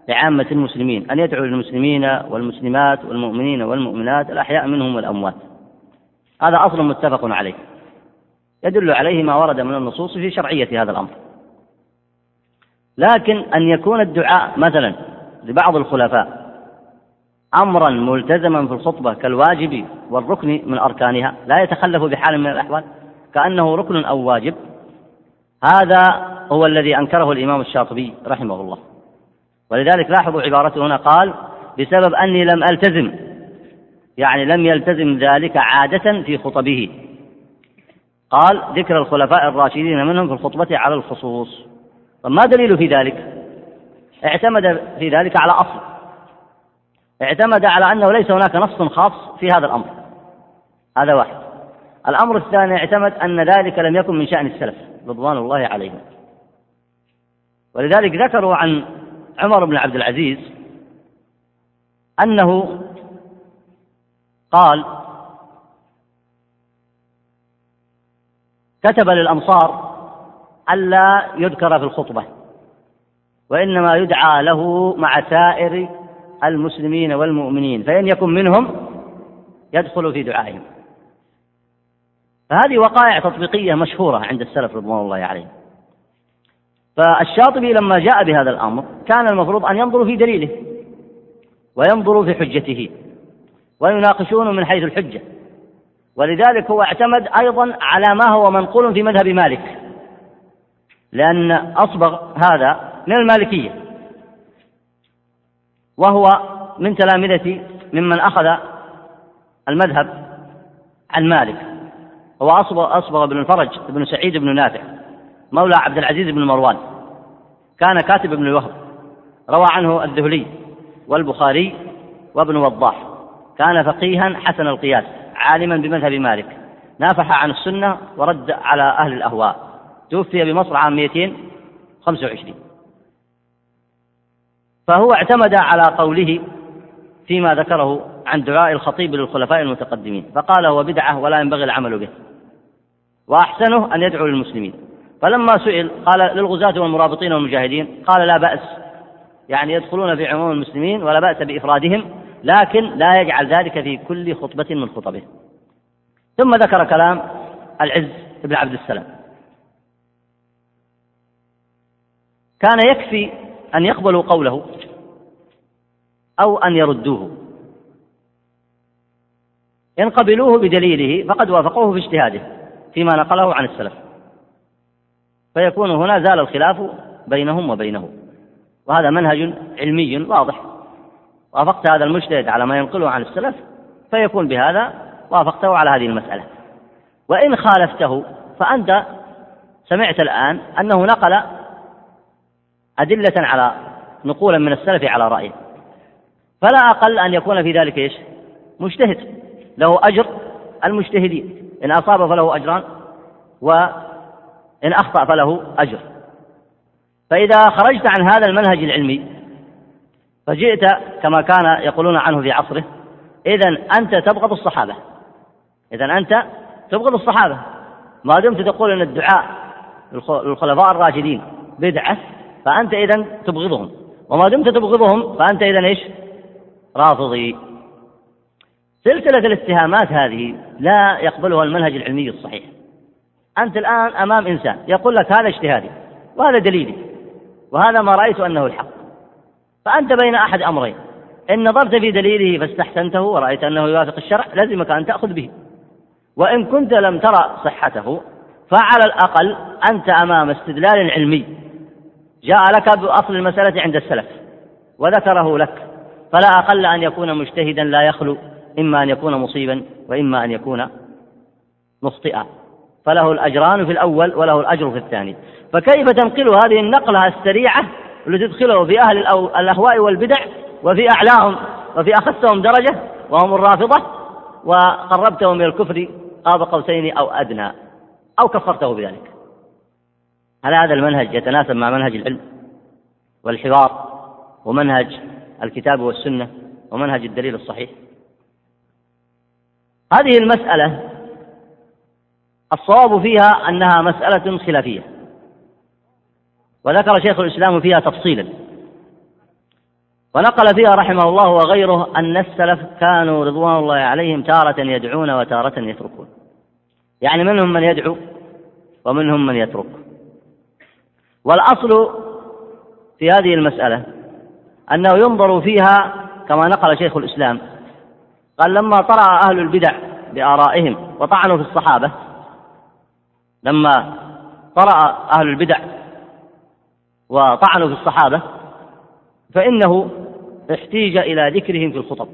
لعامة المسلمين أن يدعو للمسلمين والمسلمات والمؤمنين والمؤمنات الأحياء منهم والأموات. هذا أصل متفق عليه. يدل عليه ما ورد من النصوص في شرعية هذا الأمر. لكن أن يكون الدعاء مثلا لبعض الخلفاء أمرا ملتزما في الخطبة كالواجب والركن من أركانها لا يتخلف بحال من الأحوال كأنه ركن أو واجب هذا هو الذي أنكره الإمام الشاطبي رحمه الله. ولذلك لاحظوا عبارته هنا قال بسبب أني لم ألتزم. يعني لم يلتزم ذلك عادة في خطبه. قال ذكر الخلفاء الراشدين منهم في الخطبة على الخصوص. ما دليل في ذلك؟ اعتمد في ذلك على أصل. اعتمد على أنه ليس هناك نص خاص في هذا الأمر. هذا واحد. الأمر الثاني اعتمد أن ذلك لم يكن من شأن السلف رضوان الله عليهم. ولذلك ذكروا عن عمر بن عبد العزيز أنه قال كتب للأمصار ألا يذكر في الخطبة وإنما يدعى له مع سائر المسلمين والمؤمنين فإن يكن منهم يدخل في دعائهم. فهذه وقائع تطبيقية مشهورة عند السلف رضوان الله عليهم. فالشاطبي لما جاء بهذا الأمر كان المفروض أن ينظروا في دليله وينظروا في حجته ويناقشونه من حيث الحجة. ولذلك هو اعتمد أيضا على ما هو منقول في مذهب مالك لأن أصبغ هذا من المالكية وهو من تلامذة ممن أخذ المذهب عن مالك. هو أصبغ, أصبغ بن الفرج بن سعيد بن نافع. مولى عبد العزيز بن مروان. كان كاتب ابن الوهب. روى عنه الذهلي والبخاري وابن وضاح. كان فقيها حسن القياس عالما بمذهب مالك. نافح عن السنة ورد على أهل الأهواء. توفي بمصر عام 225 فهو اعتمد على قوله فيما ذكره عن دعاء الخطيب للخلفاء المتقدمين. فقال هو بدعة ولا ينبغي العمل به. وأحسنه أن يدعو للمسلمين. فلما سئل قال للغزاة والمرابطين والمجاهدين قال لا بأس. يعني يدخلون في عموم المسلمين ولا بأس بإفرادهم لكن لا يجعل ذلك في كل خطبة من خطبه. ثم ذكر كلام العز بن عبد السلام. كان يكفي أن يقبلوا قوله أو أن يردوه. إن قبلوه بدليله فقد وافقوه في اجتهاده فيما نقله عن السلف. فيكون هنا زال الخلاف بينهم وبينه. وهذا منهج علمي واضح. وافقت هذا المجتهد على ما ينقله عن السلف فيكون بهذا وافقته على هذه المسألة. وإن خالفته فأنت سمعت الآن أنه نقل أدلة على نقولا من السلف على رأيه. فلا أقل أن يكون في ذلك إيش؟ مجتهد. له أجر المجتهدين. إن أصاب فله أجران وإن أخطأ فله أجر. فإذا خرجت عن هذا المنهج العلمي فجئت كما كان يقولون عنه في عصره إذا أنت تبغض الصحابة. إذا أنت تبغض الصحابة. ما دمت تقول أن الدعاء للخلفاء الراشدين بدعة فأنت إذا تبغضهم. وما دمت تبغضهم فأنت إذا إيش؟ رافضي. سلسلة الاتهامات هذه لا يقبلها المنهج العلمي الصحيح. أنت الآن أمام إنسان يقول لك هذا اجتهادي وهذا دليلي وهذا ما رأيت أنه الحق. فأنت بين أحد أمرين إن نظرت في دليله فاستحسنته ورأيت أنه يوافق الشرع لزمك أن تأخذ به. وإن كنت لم ترى صحته فعلى الأقل أنت أمام استدلال علمي. جاء لك بأصل المسألة عند السلف وذكره لك فلا أقل أن يكون مجتهدا لا يخلو إما أن يكون مصيبا وإما أن يكون مخطئا. فله الأجران في الأول وله الأجر في الثاني. فكيف تنقل هذه النقلة السريعة لتدخله في أهل الأهواء والبدع وفي أعلاهم وفي أخسهم درجة وهم الرافضة وقربتهم إلى الكفر قاب قوسين أو أدنى أو كفرته بذلك. هل هذا المنهج يتناسب مع منهج العلم والحوار ومنهج الكتاب والسنة ومنهج الدليل الصحيح؟ هذه المسألة الصواب فيها أنها مسألة خلافية. وذكر شيخ الإسلام فيها تفصيلا. ونقل فيها رحمه الله وغيره أن السلف كانوا رضوان الله عليهم تارة يدعون وتارة يتركون. يعني منهم من يدعو ومنهم من يترك. والأصل في هذه المسألة أنه ينظر فيها كما نقل شيخ الإسلام. قال لما طرأ أهل البدع بآرائهم وطعنوا في الصحابة لما طرأ أهل البدع وطعنوا في الصحابة فإنه احتيج إلى ذكرهم في الخطب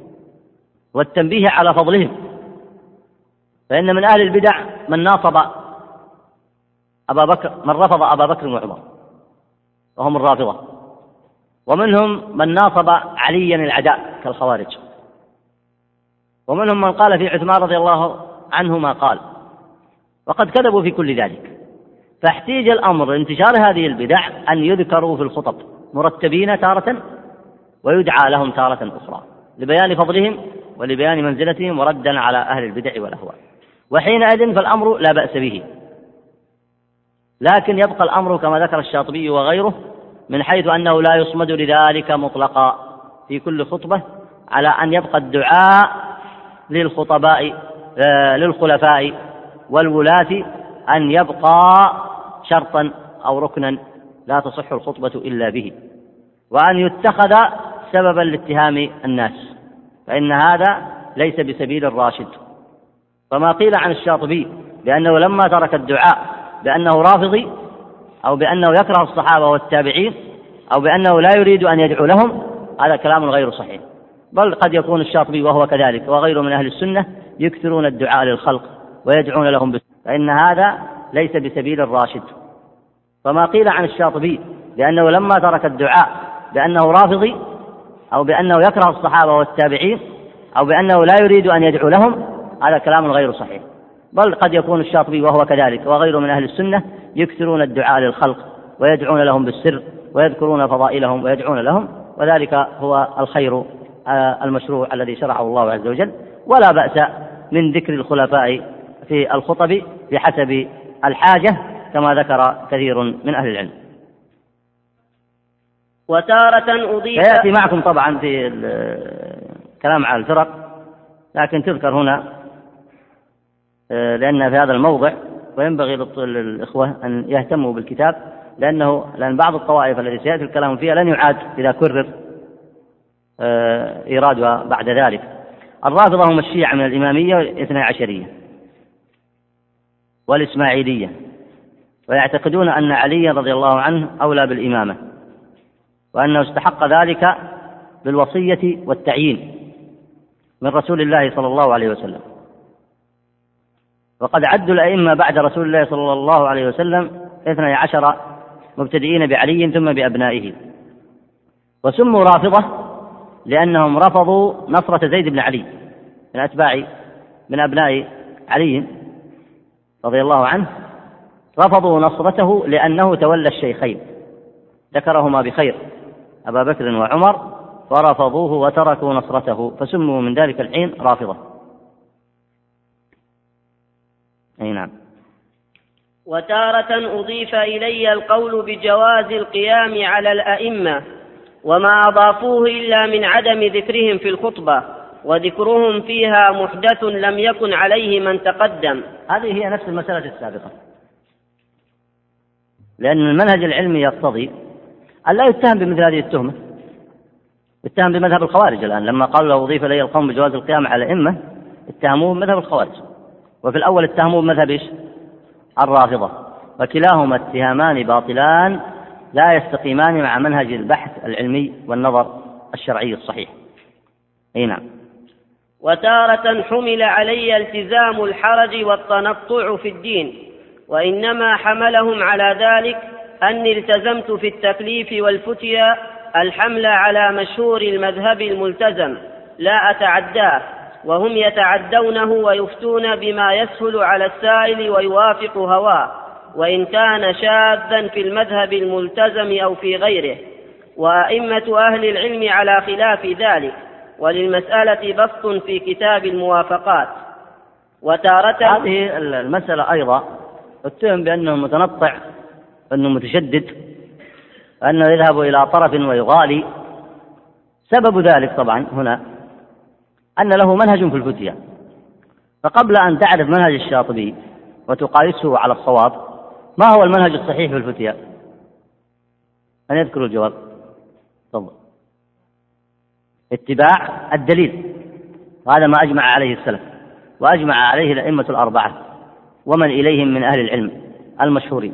والتنبيه على فضلهم. فإن من أهل البدع من ناصب أبا بكر من رفض أبا بكر وعمر وهم الرافضة. ومنهم من ناصب عليا العداء كالخوارج. ومنهم من قال في عثمان رضي الله عنه ما قال وقد كذبوا في كل ذلك. فاحتيج الأمر انتشار هذه البدع أن يذكروا في الخطب مرتبين تارة ويدعى لهم تارة أخرى لبيان فضلهم ولبيان منزلتهم وردا على أهل البدع والأهواء. وحينئذ فالأمر لا بأس به. لكن يبقى الأمر كما ذكر الشاطبي وغيره من حيث أنه لا يصمد لذلك مطلقا في كل خطبة على أن يبقى الدعاء للخطباء آه، للخلفاء والولاة أن يبقى شرطا أو ركنا لا تصح الخطبة إلا به وأن يتخذ سببا لاتهام الناس فإن هذا ليس بسبيل الراشد. فما قيل عن الشاطبي بأنه لما ترك الدعاء بأنه رافضي أو بأنه يكره الصحابة والتابعين أو بأنه لا يريد أن يدعو لهم هذا كلام غير صحيح. بل قد يكون الشاطبي وهو كذلك وغيره من أهل السنة يكثرون الدعاء للخلق. ويدعون لهم فإن هذا ليس بسبيل الراشد. فما قيل عن الشاطبي بأنه لما ترك الدعاء بأنه رافضي أو بأنه يكره الصحابة والتابعين أو بأنه لا يريد أن يدعو لهم هذا كلام غير صحيح. بل قد يكون الشاطبي وهو كذلك وغيره من أهل السنة يكثرون الدعاء للخلق ويدعون لهم بالسر ويذكرون فضائلهم ويدعون لهم وذلك هو الخير آه، المشروع الذي شرعه الله عز وجل. ولا بأس من ذكر الخلفاء في الخطب بحسب الحاجة كما ذكر كثير من أهل العلم. وتارة أضيف سيأتي معكم طبعا في الكلام على الفرق لكن تذكر هنا لأن في هذا الموضع وينبغي للإخوة أن يهتموا بالكتاب لأنه لأن بعض الطوائف التي سيأتي الكلام فيها لن يعاد إذا كرر آه، إيرادها بعد ذلك. الرافضة هم الشيعة من الإمامية والاثنى عشرية. والإسماعيلية. ويعتقدون أن علي رضي الله عنه أولى بالإمامة وأنه استحق ذلك بالوصية والتعيين من رسول الله صلى الله عليه وسلم. وقد عدوا الأئمة بعد رسول الله صلى الله عليه وسلم اثني عشر مبتدئين بعلي ثم بأبنائه. وسموا رافضة لأنهم رفضوا نصرة زيد بن علي من أتباع من أبناء علي. رضي الله عنه رفضوا نصرته لأنه تولى الشيخين. ذكرهما بخير أبا بكر وعمر ورفضوه وتركوا نصرته فسموا من ذلك الحين رافضة. أي نعم. وتارة أضيف إلي القول بجواز القيام على الأئمة وما أضافوه إلا من عدم ذكرهم في الخطبة. وذكرهم فيها محدث لم يكن عليه من تقدم. هذه هي نفس المسألة السابقة. لأن المنهج العلمي يقتضي أن لا يتهم بمثل هذه التهمة. اتهم بمذهب الخوارج الآن. لما قالوا لو أضيف إلي القوم بجواز القيام على الأئمة اتهموه بمذهب الخوارج. وفي الأول اتهموه بمذهب إيش؟ الرافضة. وكلاهما اتهامان باطلان لا يستقيمان مع منهج البحث العلمي والنظر الشرعي الصحيح. أي نعم. وتارة حمل علي التزام الحرج والتنطع في الدين وإنما حملهم على ذلك أني التزمت في التكليف والفتيا الحمل على مشهور المذهب الملتزم لا أتعداه وهم يتعدونه ويفتون بما يسهل على السائل ويوافق هواه وإن كان شاذا في المذهب الملتزم أو في غيره وأئمة أهل العلم على خلاف ذلك. وللمسألة بسط في كتاب الموافقات. وتارة هذه المسألة أيضا اتهم بأنه متنطع أنه متشدد أنه يذهب إلى طرف ويغالي. سبب ذلك طبعا هنا أن له منهج في الفتية. فقبل أن تعرف منهج الشاطبي وتقايسه على الصواب ما هو المنهج الصحيح في الفتية؟ أن يذكر الجواب. تفضل. اتباع الدليل. وهذا ما أجمع عليه السلف. وأجمع عليه الأئمة الأربعة. ومن إليهم من أهل العلم المشهورين.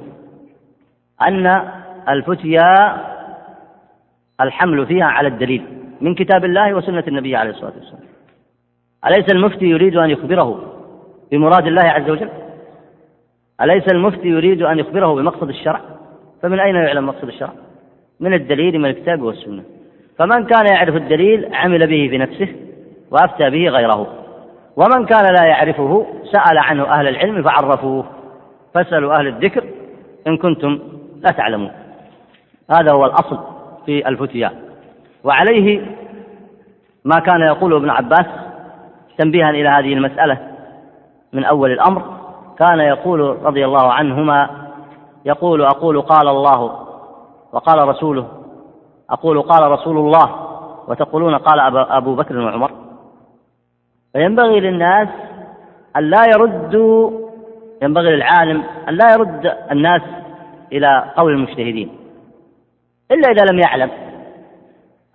أن الفتيا الحمل فيها على الدليل من كتاب الله وسنة النبي عليه الصلاة والسلام. أليس المفتي يريد أن يخبره بمراد الله عز وجل؟ أليس المفتي يريد أن يخبره بمقصد الشرع؟ فمن أين يعلم مقصد الشرع؟ من الدليل من الكتاب والسنة. فمن كان يعرف الدليل عمل به في نفسه وأفتى به غيره. ومن كان لا يعرفه سأل عنه أهل العلم فعرفوه. فاسألوا أهل الذكر إن كنتم لا تعلمون. هذا هو الأصل في الفتيا. وعليه ما كان يقوله ابن عباس تنبيها إلى هذه المسألة من أول الأمر. كان يقول رضي الله عنهما يقول أقول قال الله وقال رسوله أقول قال رسول الله وتقولون قال أبو بكر وعمر فينبغي للناس أن لا يردوا ينبغي للعالم أن لا يرد الناس إلى قول المجتهدين. إلا إذا لم يعلم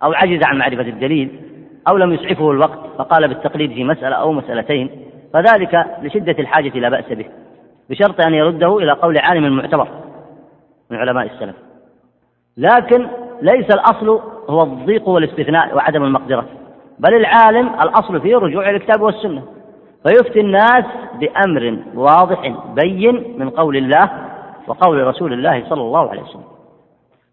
أو عجز عن معرفة الدليل أو لم يسعفه الوقت فقال بالتقليد في مسألة أو مسألتين فذلك لشدة الحاجة لا بأس به بشرط أن يرده إلى قول عالم معتبر من علماء السلف. لكن ليس الأصل هو الضيق والاستثناء وعدم المقدرة بل العالم الأصل فيه الرجوع إلى الكتاب والسنة. فيفتي الناس بأمر واضح بين من قول الله وقول رسول الله صلى الله عليه وسلم.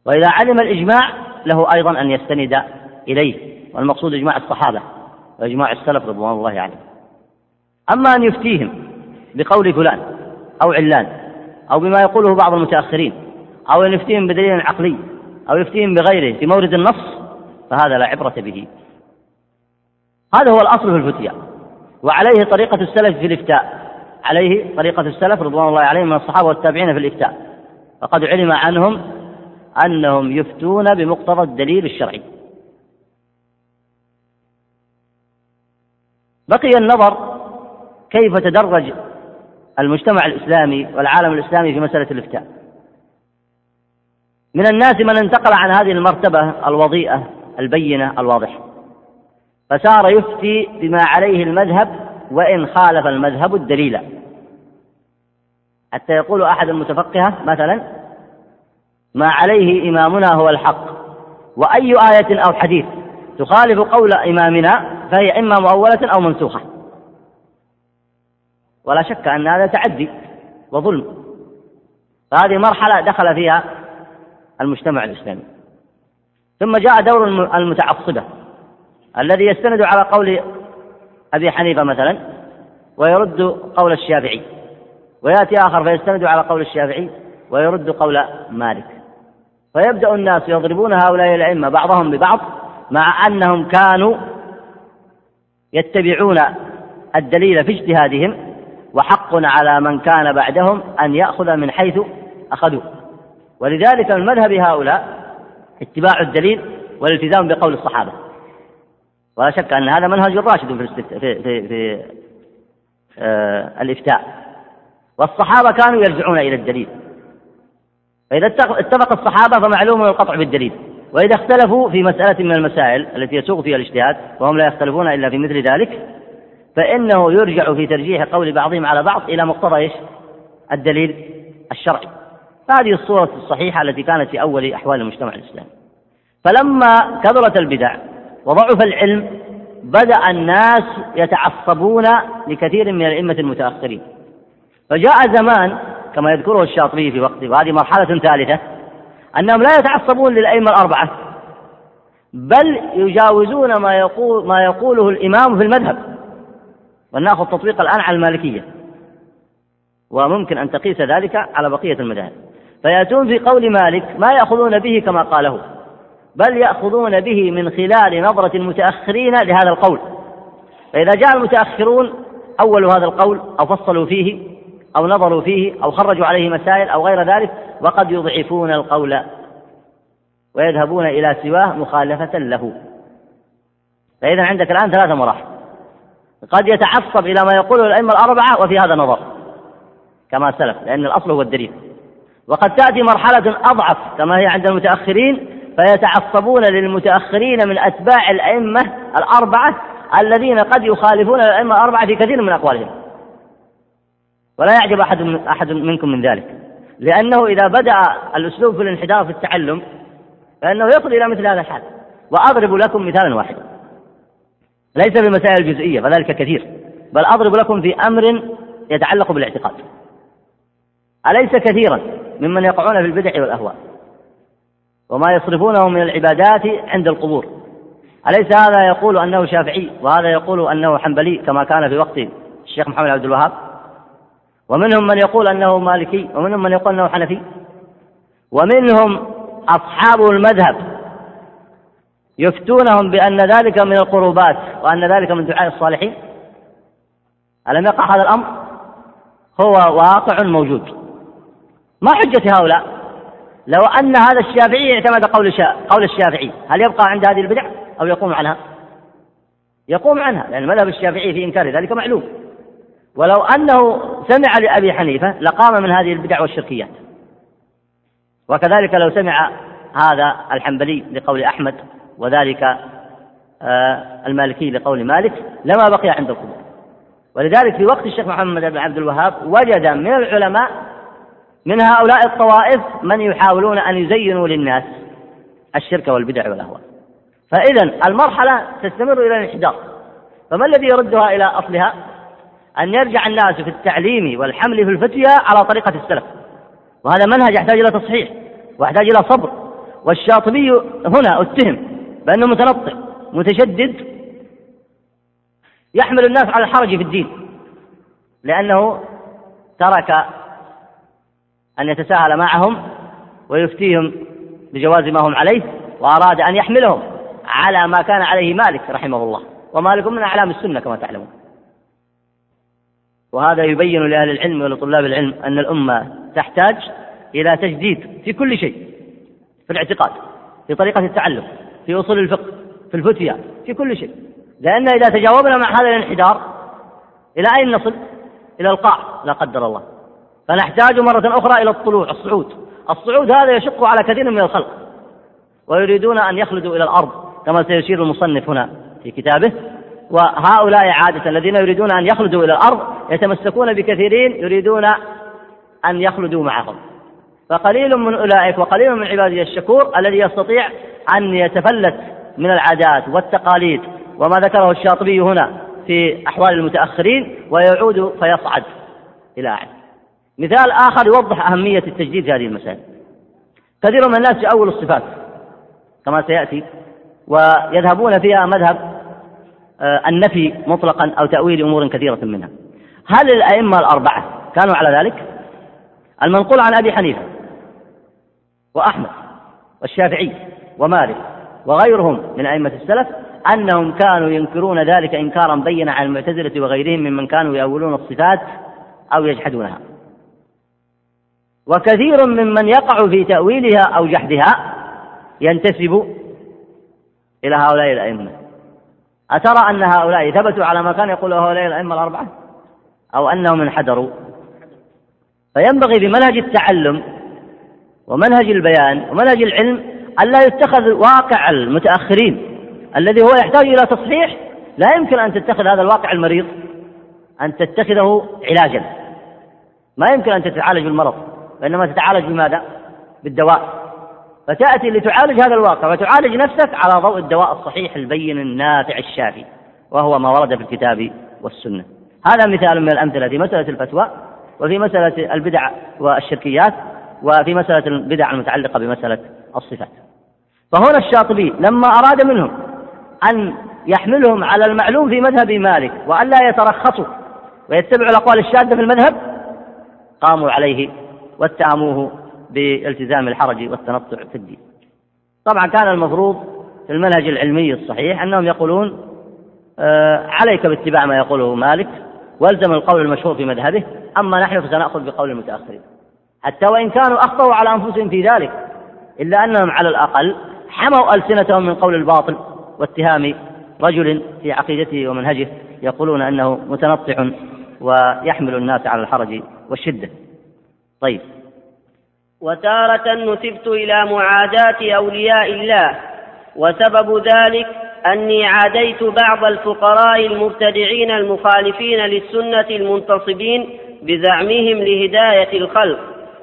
وإذا علم الإجماع له أيضا أن يستند إليه والمقصود إجماع الصحابة وإجماع السلف رضوان الله عليهم. أما أن يفتيهم بقول فلان أو علان أو بما يقوله بعض المتأخرين أو أن يفتيهم بدليل عقلي أو يفتيهم بغيره في مورد النص فهذا لا عبرة به. هذا هو الأصل في الفتيا وعليه طريقة السلف في الإفتاء. عليه طريقة السلف رضوان الله عليهم من الصحابة والتابعين في الإفتاء. فقد علم عنهم أنهم يفتون بمقتضى الدليل الشرعي. بقي النظر كيف تدرج المجتمع الإسلامي والعالم الإسلامي في مسألة الإفتاء. من الناس من انتقل عن هذه المرتبة الوضيئة البينة الواضحة. فصار يفتي بما عليه المذهب وإن خالف المذهب الدليل. حتى يقول أحد المتفقهة مثلا ما عليه إمامنا هو الحق وأي آية أو حديث تخالف قول إمامنا فهي إما مؤولة أو منسوخة. ولا شك أن هذا تعدي وظلم. فهذه مرحلة دخل فيها المجتمع الإسلامي. ثم جاء دور المتعصبة الذي يستند على قول أبي حنيفة مثلا ويرد قول الشافعي ويأتي آخر فيستند على قول الشافعي ويرد قول مالك. فيبدأ الناس يضربون هؤلاء الأئمة بعضهم ببعض مع أنهم كانوا يتبعون الدليل في اجتهادهم وحق على من كان بعدهم أن يأخذ من حيث أخذوا. ولذلك من مذهب هؤلاء اتباع الدليل والالتزام بقول الصحابة. ولا شك أن هذا منهج راشد في, في, في, في آه الإفتاء. والصحابة كانوا يرجعون إلى الدليل. فإذا اتفق الصحابة فمعلوم القطع بالدليل. وإذا اختلفوا في مسألة من المسائل التي يسوق فيها الاجتهاد وهم لا يختلفون إلا في مثل ذلك فإنه يرجع في ترجيح قول بعضهم على بعض إلى مقتضى إيش؟ الدليل الشرعي. هذه الصورة الصحيحة التي كانت في أول أحوال المجتمع الإسلامي. فلما كثرت البدع وضعف العلم بدأ الناس يتعصبون لكثير من الأئمة المتأخرين. فجاء زمان كما يذكره الشاطبي في وقته وهذه مرحلة ثالثة أنهم لا يتعصبون للأئمة الأربعة بل يجاوزون ما يقول ما يقوله الإمام في المذهب. ولناخذ تطبيق الآن على المالكية. وممكن أن تقيس ذلك على بقية المذاهب. فيأتون في قول مالك ما يأخذون به كما قاله بل يأخذون به من خلال نظرة المتأخرين لهذا القول. فإذا جاء المتأخرون أولوا هذا القول أو فصلوا فيه أو نظروا فيه أو خرجوا عليه مسائل أو غير ذلك وقد يضعفون القول ويذهبون إلى سواه مخالفة له. فإذا عندك الآن ثلاثة مراحل. قد يتعصب إلى ما يقوله الأئمة الأربعة وفي هذا نظر كما سلف لأن الأصل هو الدليل. وقد تأتي مرحلة أضعف كما هي عند المتأخرين فيتعصبون للمتأخرين من أتباع الأئمة الأربعة الذين قد يخالفون الأئمة الأربعة في كثير من أقوالهم. ولا يعجب أحد من أحد منكم من ذلك. لأنه إذا بدأ الأسلوب في الانحدار في التعلم فإنه يصل إلى مثل هذا الحال. وأضرب لكم مثالا واحدا. ليس في المسائل الجزئية فذلك كثير. بل أضرب لكم في أمر يتعلق بالاعتقاد. أليس كثيرا؟ ممن يقعون في البدع والأهواء. وما يصرفونه من العبادات عند القبور. أليس هذا يقول أنه شافعي؟ وهذا يقول أنه حنبلي كما كان في وقت الشيخ محمد عبد الوهاب. ومنهم من يقول أنه مالكي ومنهم من يقول أنه حنفي. ومنهم أصحاب المذهب يفتونهم بأن ذلك من القربات وأن ذلك من دعاء الصالحين. ألم يقع هذا الأمر؟ هو واقع موجود. ما حجة هؤلاء؟ لو أن هذا الشافعي اعتمد قول قول الشافعي هل يبقى عند هذه البدع أو يقوم عنها؟ يقوم عنها لأن المذهب الشافعي في إنكار ذلك معلوم. ولو أنه سمع لأبي حنيفة لقام من هذه البدع والشركيات. وكذلك لو سمع هذا الحنبلي لقول أحمد وذلك آه، المالكي لقول مالك لما بقي عند القبور. ولذلك في وقت الشيخ محمد بن عبد الوهاب وجد من العلماء من هؤلاء الطوائف من يحاولون أن يزينوا للناس الشرك والبدع والأهواء. فإذا المرحلة تستمر إلى الانحدار. فما الذي يردها إلى أصلها؟ أن يرجع الناس في التعليم والحمل في الفتية على طريقة السلف. وهذا منهج يحتاج إلى تصحيح ويحتاج إلى صبر. والشاطبي هنا اتهم بأنه متنطع متشدد يحمل الناس على الحرج في الدين. لأنه ترك أن يتساهل معهم ويفتيهم بجواز ما هم عليه وأراد أن يحملهم على ما كان عليه مالك رحمه الله. ومالك من أعلام السنة كما تعلمون. وهذا يبين لأهل العلم ولطلاب العلم أن الأمة تحتاج إلى تجديد في كل شيء في الاعتقاد في طريقة التعلم في أصول الفقه في الفتيا في كل شيء. لأن إذا تجاوبنا مع هذا الانحدار إلى أين نصل؟ إلى القاع لا قدر الله. فنحتاج مرة أخرى إلى الطلوع الصعود. الصعود هذا يشق على كثير من الخلق. ويريدون أن يخلدوا إلى الأرض كما سيشير المصنف هنا في كتابه. وهؤلاء عادة الذين يريدون أن يخلدوا إلى الأرض يتمسكون بكثيرين يريدون أن يخلدوا معهم. فقليل من أولئك وقليل من عبادي الشكور الذي يستطيع أن يتفلت من العادات والتقاليد. وما ذكره الشاطبي هنا في أحوال المتأخرين ويعود فيصعد إلى أعلى مثال آخر يوضح أهمية التجديد في هذه المسائل. كثير من الناس يؤول الصفات كما سيأتي ويذهبون فيها مذهب آه، النفي مطلقا أو تأويل أمور كثيرة منها. هل الأئمة الأربعة كانوا على ذلك؟ المنقول عن أبي حنيفة وأحمد والشافعي ومالك وغيرهم من أئمة السلف أنهم كانوا ينكرون ذلك إنكارا بينا على المعتزلة وغيرهم ممن كانوا يأولون الصفات أو يجحدونها. وكثير ممن يقع في تأويلها أو جحدها ينتسب إلى هؤلاء الأئمة. أترى أن هؤلاء ثبتوا على ما كان يقول هؤلاء الأئمة الأربعة؟ أو أنهم انحدروا. فينبغي بمنهج التعلم ومنهج البيان ومنهج العلم ألا يتخذ واقع المتأخرين الذي هو يحتاج إلى تصحيح. لا يمكن أن تتخذ هذا الواقع المريض أن تتخذه علاجا. ما يمكن أن تتعالج بالمرض. وإنما تتعالج بماذا؟ بالدواء. فتأتي لتعالج هذا الواقع وتعالج نفسك على ضوء الدواء الصحيح البين النافع الشافي وهو ما ورد في الكتاب والسنة. هذا مثال من الأمثلة في مسألة الفتوى وفي مسألة البدع والشركيات وفي مسألة البدع المتعلقة بمسألة الصفات. فهنا الشاطبي لما أراد منهم أن يحملهم على المعلوم في مذهب مالك وألا يترخصوا ويتبعوا الأقوال الشاذة في المذهب قاموا عليه واتهموه بالتزام الحرج والتنطع في الدين. طبعا كان المفروض في المنهج العلمي الصحيح أنهم يقولون آه عليك باتباع ما يقوله مالك والزم القول المشهور في مذهبه أما نحن فسنأخذ بقول المتأخرين. حتى وإن كانوا أخطأوا على أنفسهم في ذلك إلا أنهم على الأقل حموا ألسنتهم من قول الباطل واتهام رجل في عقيدته ومنهجه يقولون أنه متنطع ويحمل الناس على الحرج والشدة. طيب. وتارة نسبت إلى معاداة أولياء الله وسبب ذلك أني عاديت بعض الفقراء المبتدعين المخالفين للسنة المنتصبين بزعمهم لهداية الخلق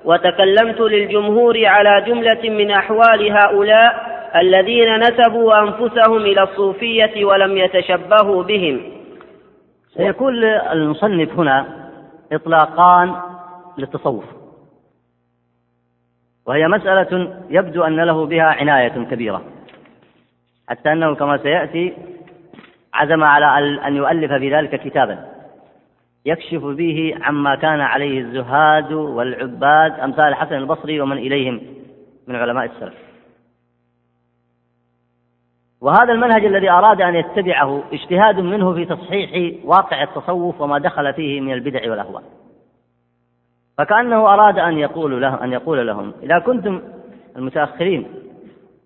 وتكلمت للجمهور على جملة من أحوال هؤلاء الذين نسبوا أنفسهم إلى الصوفية ولم يتشبهوا بهم. سيكون المصنف هنا إطلاقان للتصوف. وهي مسألة يبدو أن له بها عناية كبيرة. حتى أنه كما سيأتي عزم على أن يؤلف في ذلك كتابا. يكشف به عما كان عليه الزهاد والعباد أمثال الحسن البصري ومن إليهم من علماء السلف. وهذا المنهج الذي أراد أن يتبعه اجتهاد منه في تصحيح واقع التصوف وما دخل فيه من البدع والأهواء. فكأنه أراد أن يقول له أن يقول لهم إذا كنتم المتأخرين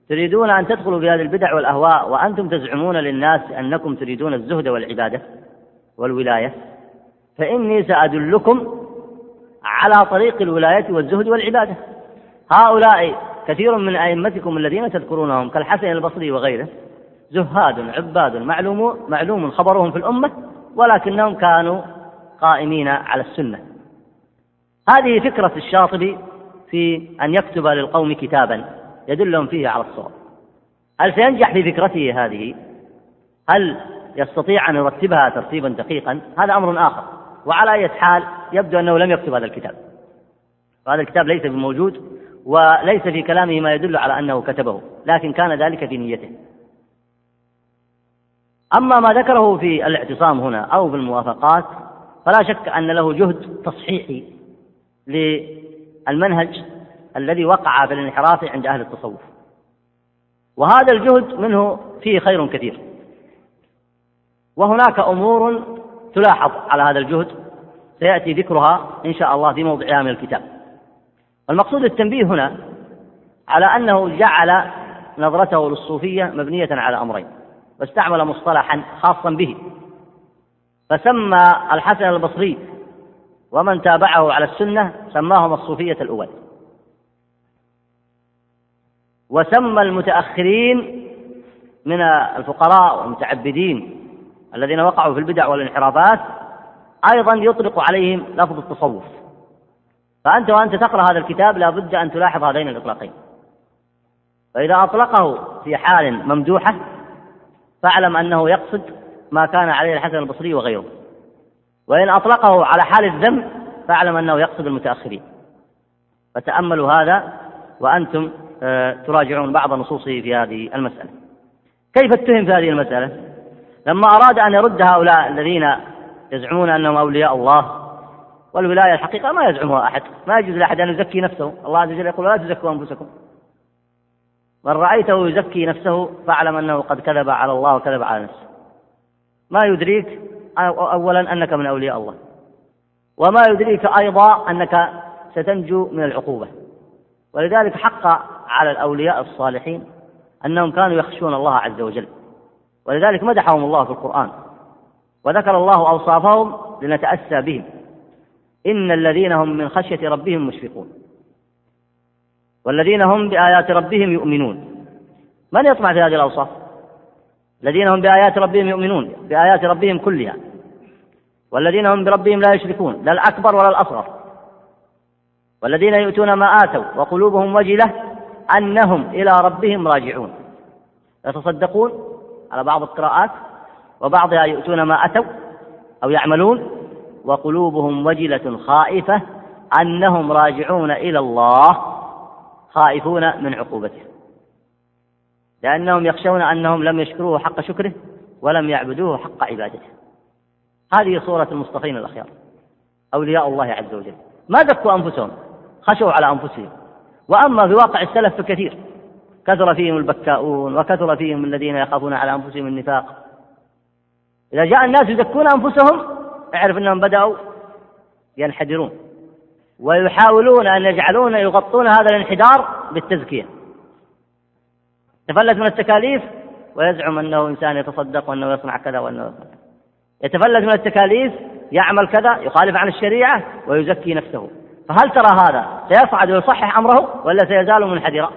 تريدون أن تدخلوا في هذه البدع والأهواء وأنتم تزعمون للناس أنكم تريدون الزهد والعبادة والولاية فإني سأدلكم على طريق الولاية والزهد والعبادة. هؤلاء كثير من أئمتكم الذين تذكرونهم كالحسن البصري وغيره زهاد عباد معلوم معلوم خبرهم في الأمة ولكنهم كانوا قائمين على السنة. هذه فكرة الشاطبي في أن يكتب للقوم كتابا يدلهم فيه على الصواب. هل سينجح في فكرته هذه؟ هل يستطيع أن يرتبها ترتيبا دقيقا؟ هذا أمر آخر. وعلى أي حال يبدو أنه لم يكتب هذا الكتاب. وهذا الكتاب ليس بموجود وليس في كلامه ما يدل على أنه كتبه لكن كان ذلك في نيته. أما ما ذكره في الاعتصام هنا أو في الموافقات فلا شك أن له جهد تصحيحي. للمنهج الذي وقع في الانحراف عند أهل التصوف. وهذا الجهد منه فيه خير كثير. وهناك أمور تلاحظ على هذا الجهد سيأتي ذكرها إن شاء الله في موضعها من الكتاب. المقصود التنبيه هنا على أنه جعل نظرته للصوفية مبنية على أمرين واستعمل مصطلحا خاصا به فسمى الحسن البصري ومن تابعه على السنة سماهم الصوفية الأول. وسمى المتأخرين من الفقراء والمتعبدين الذين وقعوا في البدع والانحرافات أيضا يطلق عليهم لفظ التصوف. فأنت وأنت تقرأ هذا الكتاب لا بد أن تلاحظ هذين الإطلاقين. فإذا أطلقه في حال ممدوحة فاعلم أنه يقصد ما كان عليه الحسن البصري وغيره. وإن أطلقه على حال الذم فاعلم أنه يقصد المتأخرين. فتأملوا هذا وأنتم آه، تراجعون بعض نصوصه في هذه المسألة. كيف اتهم في هذه المسألة؟ لما أراد أن يرد هؤلاء الذين يزعمون أنهم أولياء الله والولاية الحقيقة ما يزعمها أحد ما يجوز لأحد أن يزكي نفسه. الله عز وجل يقول لا تزكوا أنفسكم. من رأيته يزكي نفسه فاعلم أنه قد كذب على الله وكذب على نفسه. ما يدريك أولا أنك من أولياء الله. وما يدريك أيضا أنك ستنجو من العقوبة. ولذلك حق على الأولياء الصالحين أنهم كانوا يخشون الله عز وجل. ولذلك مدحهم الله في القرآن. وذكر الله أوصافهم لنتأسى بهم. إن الذين هم من خشية ربهم مشفقون. والذين هم بآيات ربهم يؤمنون. من يطمع في هذه الأوصاف؟ الذين هم بآيات ربهم يؤمنون بآيات ربهم كلها. والذين هم بربهم لا يشركون لا الأكبر ولا الأصغر. والذين يؤتون ما آتوا وقلوبهم وجلة أنهم إلى ربهم راجعون. يتصدقون على بعض القراءات وبعضها يؤتون ما أتوا أو يعملون وقلوبهم وجلة خائفة أنهم راجعون إلى الله خائفون من عقوبته. لأنهم يخشون أنهم لم يشكروه حق شكره ولم يعبدوه حق عبادته. هذه صورة المصطفين الأخيار. أولياء الله عز وجل. ما زكوا أنفسهم؟ خشوا على أنفسهم. وأما في واقع السلف فكثير. كثر فيهم البكاؤون وكثر فيهم الذين يخافون على أنفسهم النفاق. إذا جاء الناس يزكون أنفسهم اعرف أنهم بدأوا ينحدرون. ويحاولون أن يجعلون يغطون هذا الانحدار بالتزكية. يتفلت من التكاليف ويزعم أنه إنسان يتصدق وأنه يصنع كذا وأنه يصنع يتفلت من التكاليف يعمل كذا يخالف عن الشريعة ويزكي نفسه. فهل ترى هذا سيصعد ويصحح أمره ولا سيزال منحدرا؟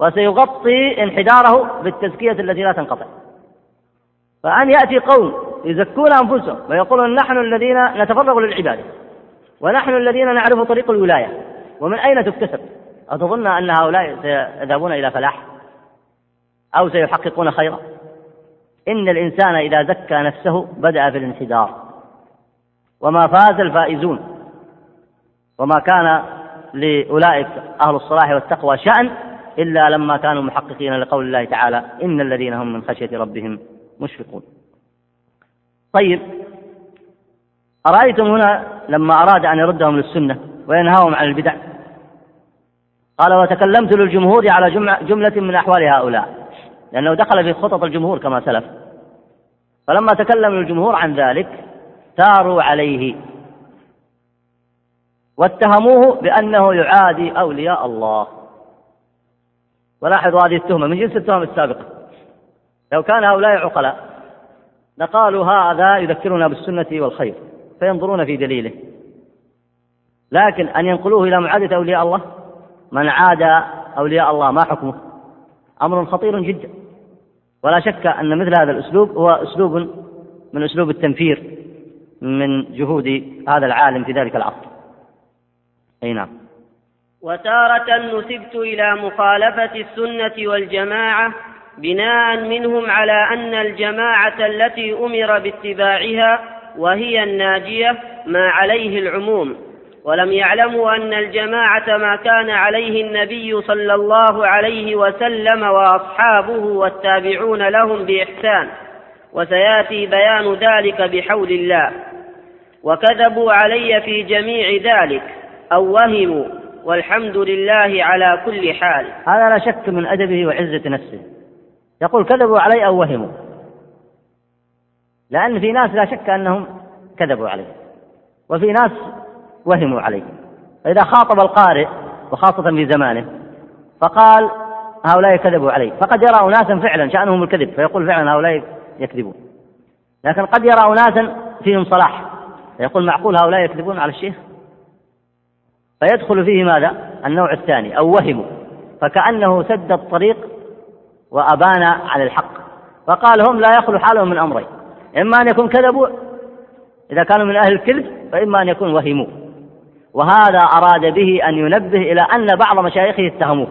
وسيغطي انحداره بالتزكية التي لا تنقطع. فأن يأتي قوم يزكون أنفسهم ويقولون نحن الذين نتفرغ للعبادة ونحن الذين نعرف طريق الولاية ومن أين تكتسب؟ أتظن أن هؤلاء سيذهبون إلى فلاح؟ أو سيحققون خيرا. إن الإنسان إذا زكى نفسه بدأ في الانحدار وما فاز الفائزون. وما كان لأولئك أهل الصلاح والتقوى شأن إلا لما كانوا محققين لقول الله تعالى إن الذين هم من خشية ربهم مشفقون. طيب أرأيتم هنا لما أراد أن يردهم للسنة وينهاهم عن البدع؟ قال وتكلمت للجمهور على جملة من أحوال هؤلاء. لأنه دخل في خطط الجمهور كما سلف. فلما تكلم الجمهور عن ذلك ثاروا عليه. واتهموه بأنه يعادي أولياء الله. ولاحظوا هذه التهمة من جنس التهم السابقة. لو كان هؤلاء عقلاء لقالوا هذا يذكرنا بالسنة والخير فينظرون في دليله. لكن أن ينقلوه إلى معادة أولياء الله؟ من عاد أولياء الله ما حكمه؟ أمر خطير جدا. ولا شك أن مثل هذا الأسلوب هو أسلوب من أسلوب التنفير من جهود هذا العالم في ذلك العصر. أي نعم. وتارة نسبت إلى مخالفة السنة والجماعة بناء منهم على أن الجماعة التي أمر باتباعها وهي الناجية ما عليه العموم. ولم يعلموا أن الجماعة ما كان عليه النبي صلى الله عليه وسلم وأصحابه والتابعون لهم بإحسان وسيأتي بيان ذلك بحول الله. وكذبوا علي في جميع ذلك أو وهموا والحمد لله على كل حال. هذا لا شك من أدبه وعزة نفسه. يقول كذبوا علي أو وهموا. لأن في ناس لا شك أنهم كذبوا عليه. وفي ناس وهموا عليه فإذا خاطب القارئ وخاصة في زمانه فقال هؤلاء كذبوا علي. فقد يرى أناسا فعلا شأنهم الكذب فيقول فعلا هؤلاء يكذبون. لكن قد يرى أناسا فيهم صلاح فيقول معقول هؤلاء يكذبون على الشيخ؟ فيدخل فيه ماذا؟ النوع الثاني أو وهموا. فكأنه سد الطريق وأبان على الحق. فقال هم لا يخلو حالهم من أمرين إما أن يكون كذبوا إذا كانوا من أهل الكذب فإما أن يكون وهموا. وهذا أراد به أن ينبه إلى أن بعض مشايخه اتهموه.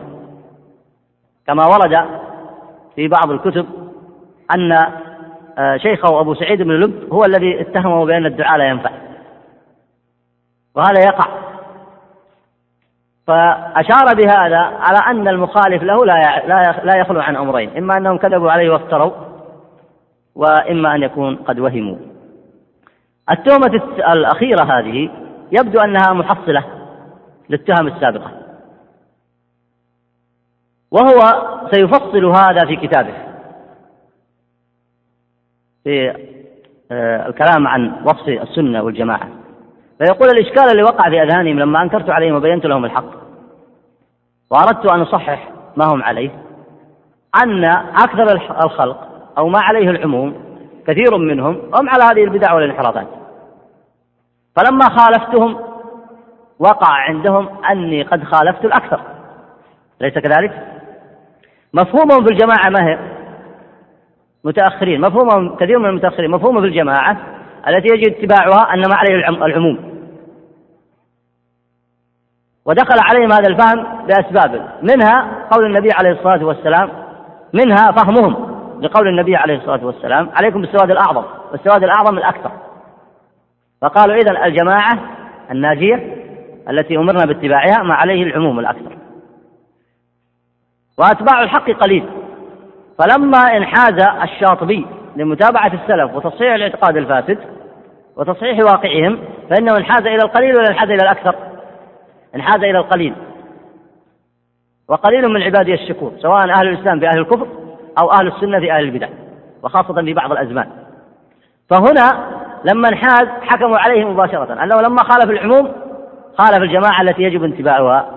كما ورد في بعض الكتب أن آه، شيخه أبو سعيد بن لب هو الذي اتهمه بأن الدعاء لا ينفع. وهذا يقع. فأشار بهذا على أن المخالف له لا لا يخلو عن أمرين إما أنهم كذبوا عليه وافتروا وإما أن يكون قد وهموا. التهمة الأخيرة هذه يبدو أنها محصلة للتهم السابقة. وهو سيفصل هذا في كتابه. في آه، الكلام عن وصف السنة والجماعة. فيقول الإشكال اللي وقع في أذهانهم لما أنكرت عليهم وبينت لهم الحق. وأردت أن أصحح ما هم عليه. أن أكثر الخلق أو ما عليه العموم كثير منهم هم على هذه البدع والانحرافات. فلما خالفتهم وقع عندهم أني قد خالفت الأكثر. أليس كذلك؟ مفهومهم في الجماعة ما هي؟ متأخرين. مفهومهم كثير من المتأخرين. مفهومه في الجماعة التي يجب اتباعها أن ما عليه العموم. ودخل عليهم هذا الفهم بأسباب. منها قول النبي عليه الصلاة والسلام منها فهمهم لقول النبي عليه الصلاة والسلام. عليكم بالسواد الأعظم. والسواد الأعظم الأكثر. فقالوا إذا الجماعة الناجية التي أمرنا باتباعها ما عليه العموم الأكثر. وأتباع الحق قليل. فلما انحاز الشاطبي لمتابعة السلف وتصحيح الاعتقاد الفاسد وتصحيح واقعهم فإنه انحاز إلى القليل ولا انحاز إلى الأكثر؟ انحاز إلى القليل. وقليل من عبادي الشكور سواء أهل الإسلام في أهل الكفر أو أهل السنة في أهل البدع وخاصة في بعض الأزمان. فهنا لما انحاز حكموا عليه مباشرة أنه لما خالف العموم خالف الجماعة التي يجب اتباعها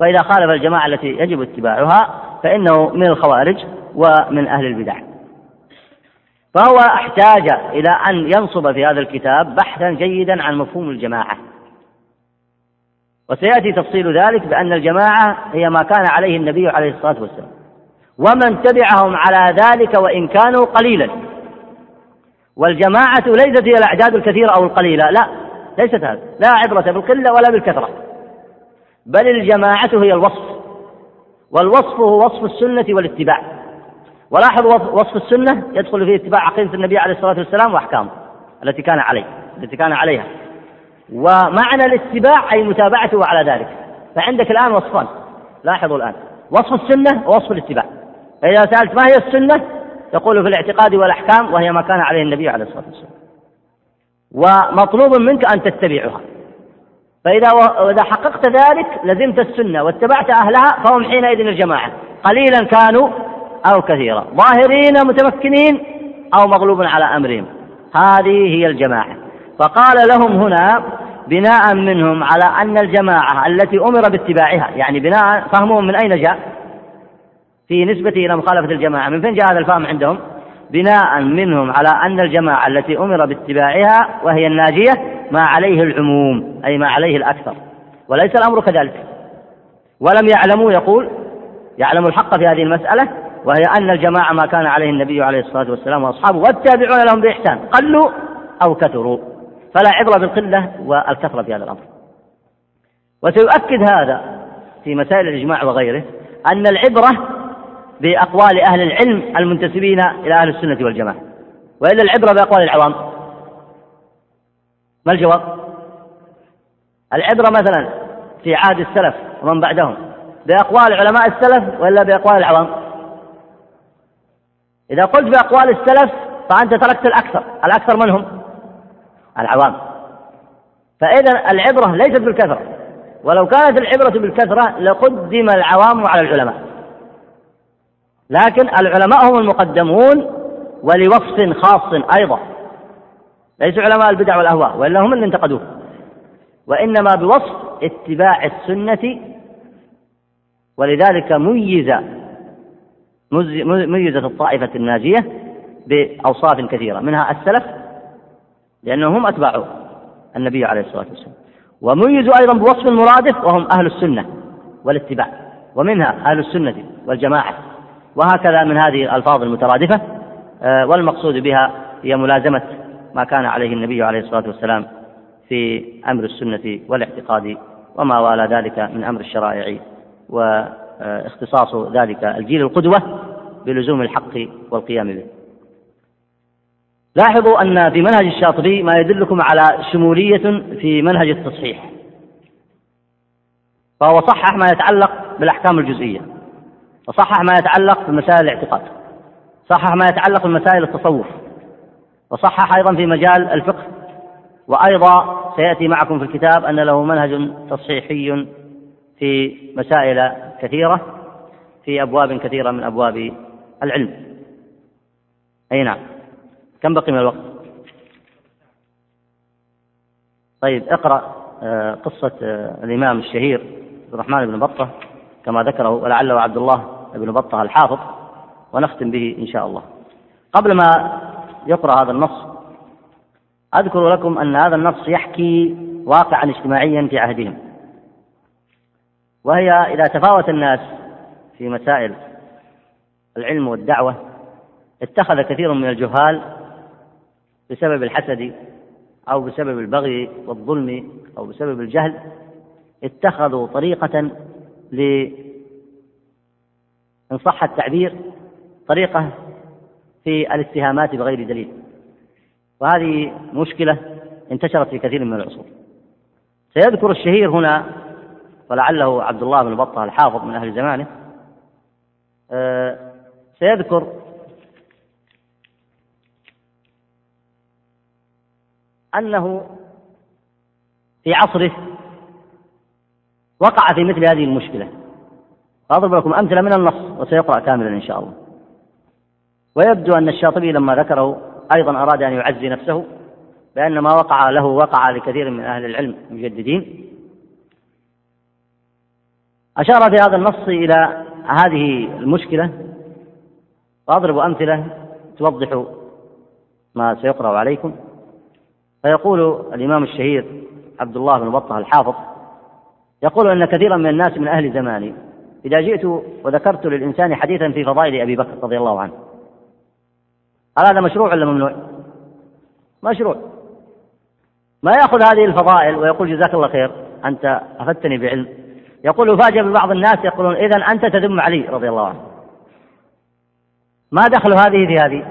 فإذا خالف الجماعة التي يجب اتباعها فإنه من الخوارج ومن أهل البدع. فهو احتاج إلى أن ينصب في هذا الكتاب بحثا جيدا عن مفهوم الجماعة. وسيأتي تفصيل ذلك بأن الجماعة هي ما كان عليه النبي عليه الصلاة والسلام. ومن تبعهم على ذلك وإن كانوا قليلا. والجماعة ليست هي الأعداد الكثيرة أو القليلة. لا ليست هذا لا عبرة بالقلة ولا بالكثرة. بل الجماعة هي الوصف. والوصف هو وصف السنة والاتباع. ولاحظ وصف السنة يدخل فيه اتباع عقيدة النبي عليه الصلاة والسلام وأحكامه التي كان عليه التي كان عليها. ومعنى الاتباع أي متابعته على ذلك. فعندك الآن وصفان. لاحظوا الآن. وصف السنة ووصف الاتباع. فإذا سألت ما هي السنة يقول في الاعتقاد والأحكام وهي ما كان عليه النبي عليه الصلاة والسلام. ومطلوب منك أن تتبعها. فإذا إذا حققت ذلك لزمت السنة واتبعت أهلها فهم حينئذ الجماعة. قليلا كانوا أو كثيرا. ظاهرين متمكنين أو مغلوب على أمرهم. هذه هي الجماعة. فقال لهم هنا بناء منهم على أن الجماعة التي أمر باتباعها يعني بناء فهمهم من أين جاء؟ في نسبته إلى مخالفة الجماعة. من فين جاء هذا الفهم عندهم؟ بناء منهم على أن الجماعة التي أمر باتباعها وهي الناجية ما عليه العموم أي ما عليه الأكثر. وليس الأمر كذلك. ولم يعلموا يقول يعلم الحق في هذه المسألة وهي أن الجماعة ما كان عليه النبي عليه الصلاة والسلام وأصحابه والتابعون لهم بإحسان. قلوا أو كثروا. فلا عبرة بالقلة والكثرة في هذا الأمر. وسيؤكد هذا في مسائل الإجماع وغيره أن العبرة بأقوال أهل العلم المنتسبين إلى أهل السنة والجماعة. وإلا العبرة بأقوال العوام. ما الجواب؟ العبرة مثلا في عهد السلف ومن بعدهم. بأقوال علماء السلف وإلا بأقوال العوام؟ إذا قلت بأقوال السلف فأنت تركت الأكثر. الأكثر من هم؟ العوام. فإذا العبرة ليست بالكثرة. ولو كانت العبرة بالكثرة لقدم العوام على العلماء. لكن العلماء هم المقدمون ولوصف خاص أيضا. ليسوا علماء البدع والأهواء وإلا هم اللي انتقدوه. وإنما بوصف اتباع السنة ولذلك ميز ميزت الطائفة الناجية بأوصاف كثيرة منها السلف لأنهم هم أتباع النبي عليه الصلاة والسلام. وميزوا أيضا بوصف مرادف وهم أهل السنة والاتباع ومنها أهل السنة والجماعة. وهكذا من هذه الألفاظ المترادفة آه، والمقصود بها هي ملازمة ما كان عليه النبي عليه الصلاة والسلام في أمر السنة والاعتقاد وما والى ذلك من أمر الشرائع واختصاص ذلك الجيل القدوة بلزوم الحق والقيام به. لاحظوا أن في منهج الشاطبي ما يدلكم على شمولية في منهج التصحيح فهو صحح ما يتعلق بالأحكام الجزئية. وصحح ما يتعلق بمسائل الاعتقاد صحح ما يتعلق بمسائل التصوف وصحح أيضا في مجال الفقه وأيضا سيأتي معكم في الكتاب أن له منهج تصحيحي في مسائل كثيرة في أبواب كثيرة من أبواب العلم. أي نعم. كم بقي من الوقت؟ طيب اقرأ آه، قصة آه، الإمام الشهير عبد الرحمن بن بطة. كما ذكره ولعله عبد الله بن بطة الحافظ ونختم به إن شاء الله. قبل ما يقرأ هذا النص أذكر لكم أن هذا النص يحكي واقعا اجتماعيا في عهدهم. وهي إذا تفاوت الناس في مسائل العلم والدعوة اتخذ كثير من الجهال بسبب الحسد أو بسبب البغي والظلم أو بسبب الجهل اتخذوا طريقة ل إن صح التعبير طريقة في الاتهامات بغير دليل. وهذه مشكلة انتشرت في كثير من العصور. سيذكر الشهير هنا ولعله عبد الله بن بطة الحافظ من أهل زمانه آه، سيذكر أنه في عصره وقع في مثل هذه المشكلة. أضرب لكم أمثلة من النص وسيقرأ كاملا إن شاء الله. ويبدو أن الشاطبي لما ذكره أيضا أراد أن يعزي نفسه بأن ما وقع له وقع لكثير من أهل العلم المجددين. أشار في هذا النص إلى هذه المشكلة. وأضرب أمثلة توضح ما سيقرأ عليكم. فيقول الإمام الشهير عبد الله بن بطة الحافظ يقول أن كثيرا من الناس من أهل زماني إذا جئت وذكرت للإنسان حديثا في فضائل أبي بكر رضي الله عنه. هل هذا مشروع ولا ممنوع؟ مشروع. ما يأخذ هذه الفضائل ويقول جزاك الله خير أنت أفدتني بعلم. يقول يفاجأ ببعض الناس يقولون إذا أنت تذم علي رضي الله عنه. ما دخل هذه في هذه؟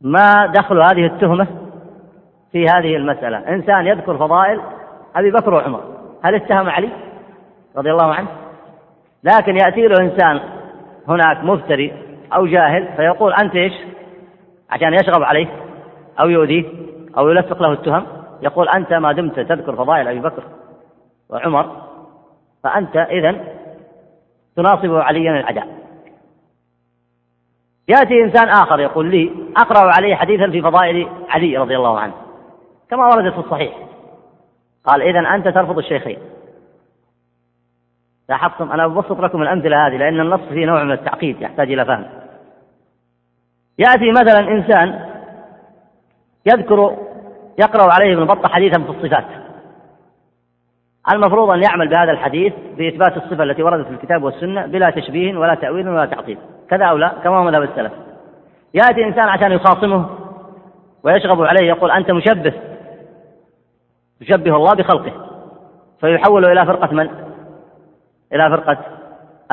ما دخل هذه التهمة في هذه المسألة؟ إنسان يذكر فضائل أبي بكر وعمر. هل اتهم علي رضي الله عنه؟ لكن يأتي له إنسان هناك مفتري أو جاهل فيقول أنت إيش؟ عشان يشغب عليه أو يؤذيه أو يلفق له التهم يقول أنت ما دمت تذكر فضائل أبي بكر وعمر فأنت إذا تناصب عليا العداء يأتي إنسان آخر يقول لي أقرأ عليه حديثا في فضائل علي رضي الله عنه كما وردت في الصحيح. قال إذا أنت ترفض الشيخين. لاحظتم أنا ببسط لكم الأمثلة هذه لأن النص فيه نوع من التعقيد يحتاج إلى فهم. يأتي مثلا إنسان يذكر يقرأ عليه ابن بطة حديثا في الصفات. المفروض أن يعمل بهذا الحديث بإثبات الصفة التي وردت في الكتاب والسنة بلا تشبيه ولا تأويل ولا تعطيل كذا أو لا كما هو مذهب السلف. يأتي إنسان عشان يخاصمه ويشغب عليه يقول أنت مشبه. يشبه الله بخلقه فيحول إلى فرقة من؟ إلى فرقة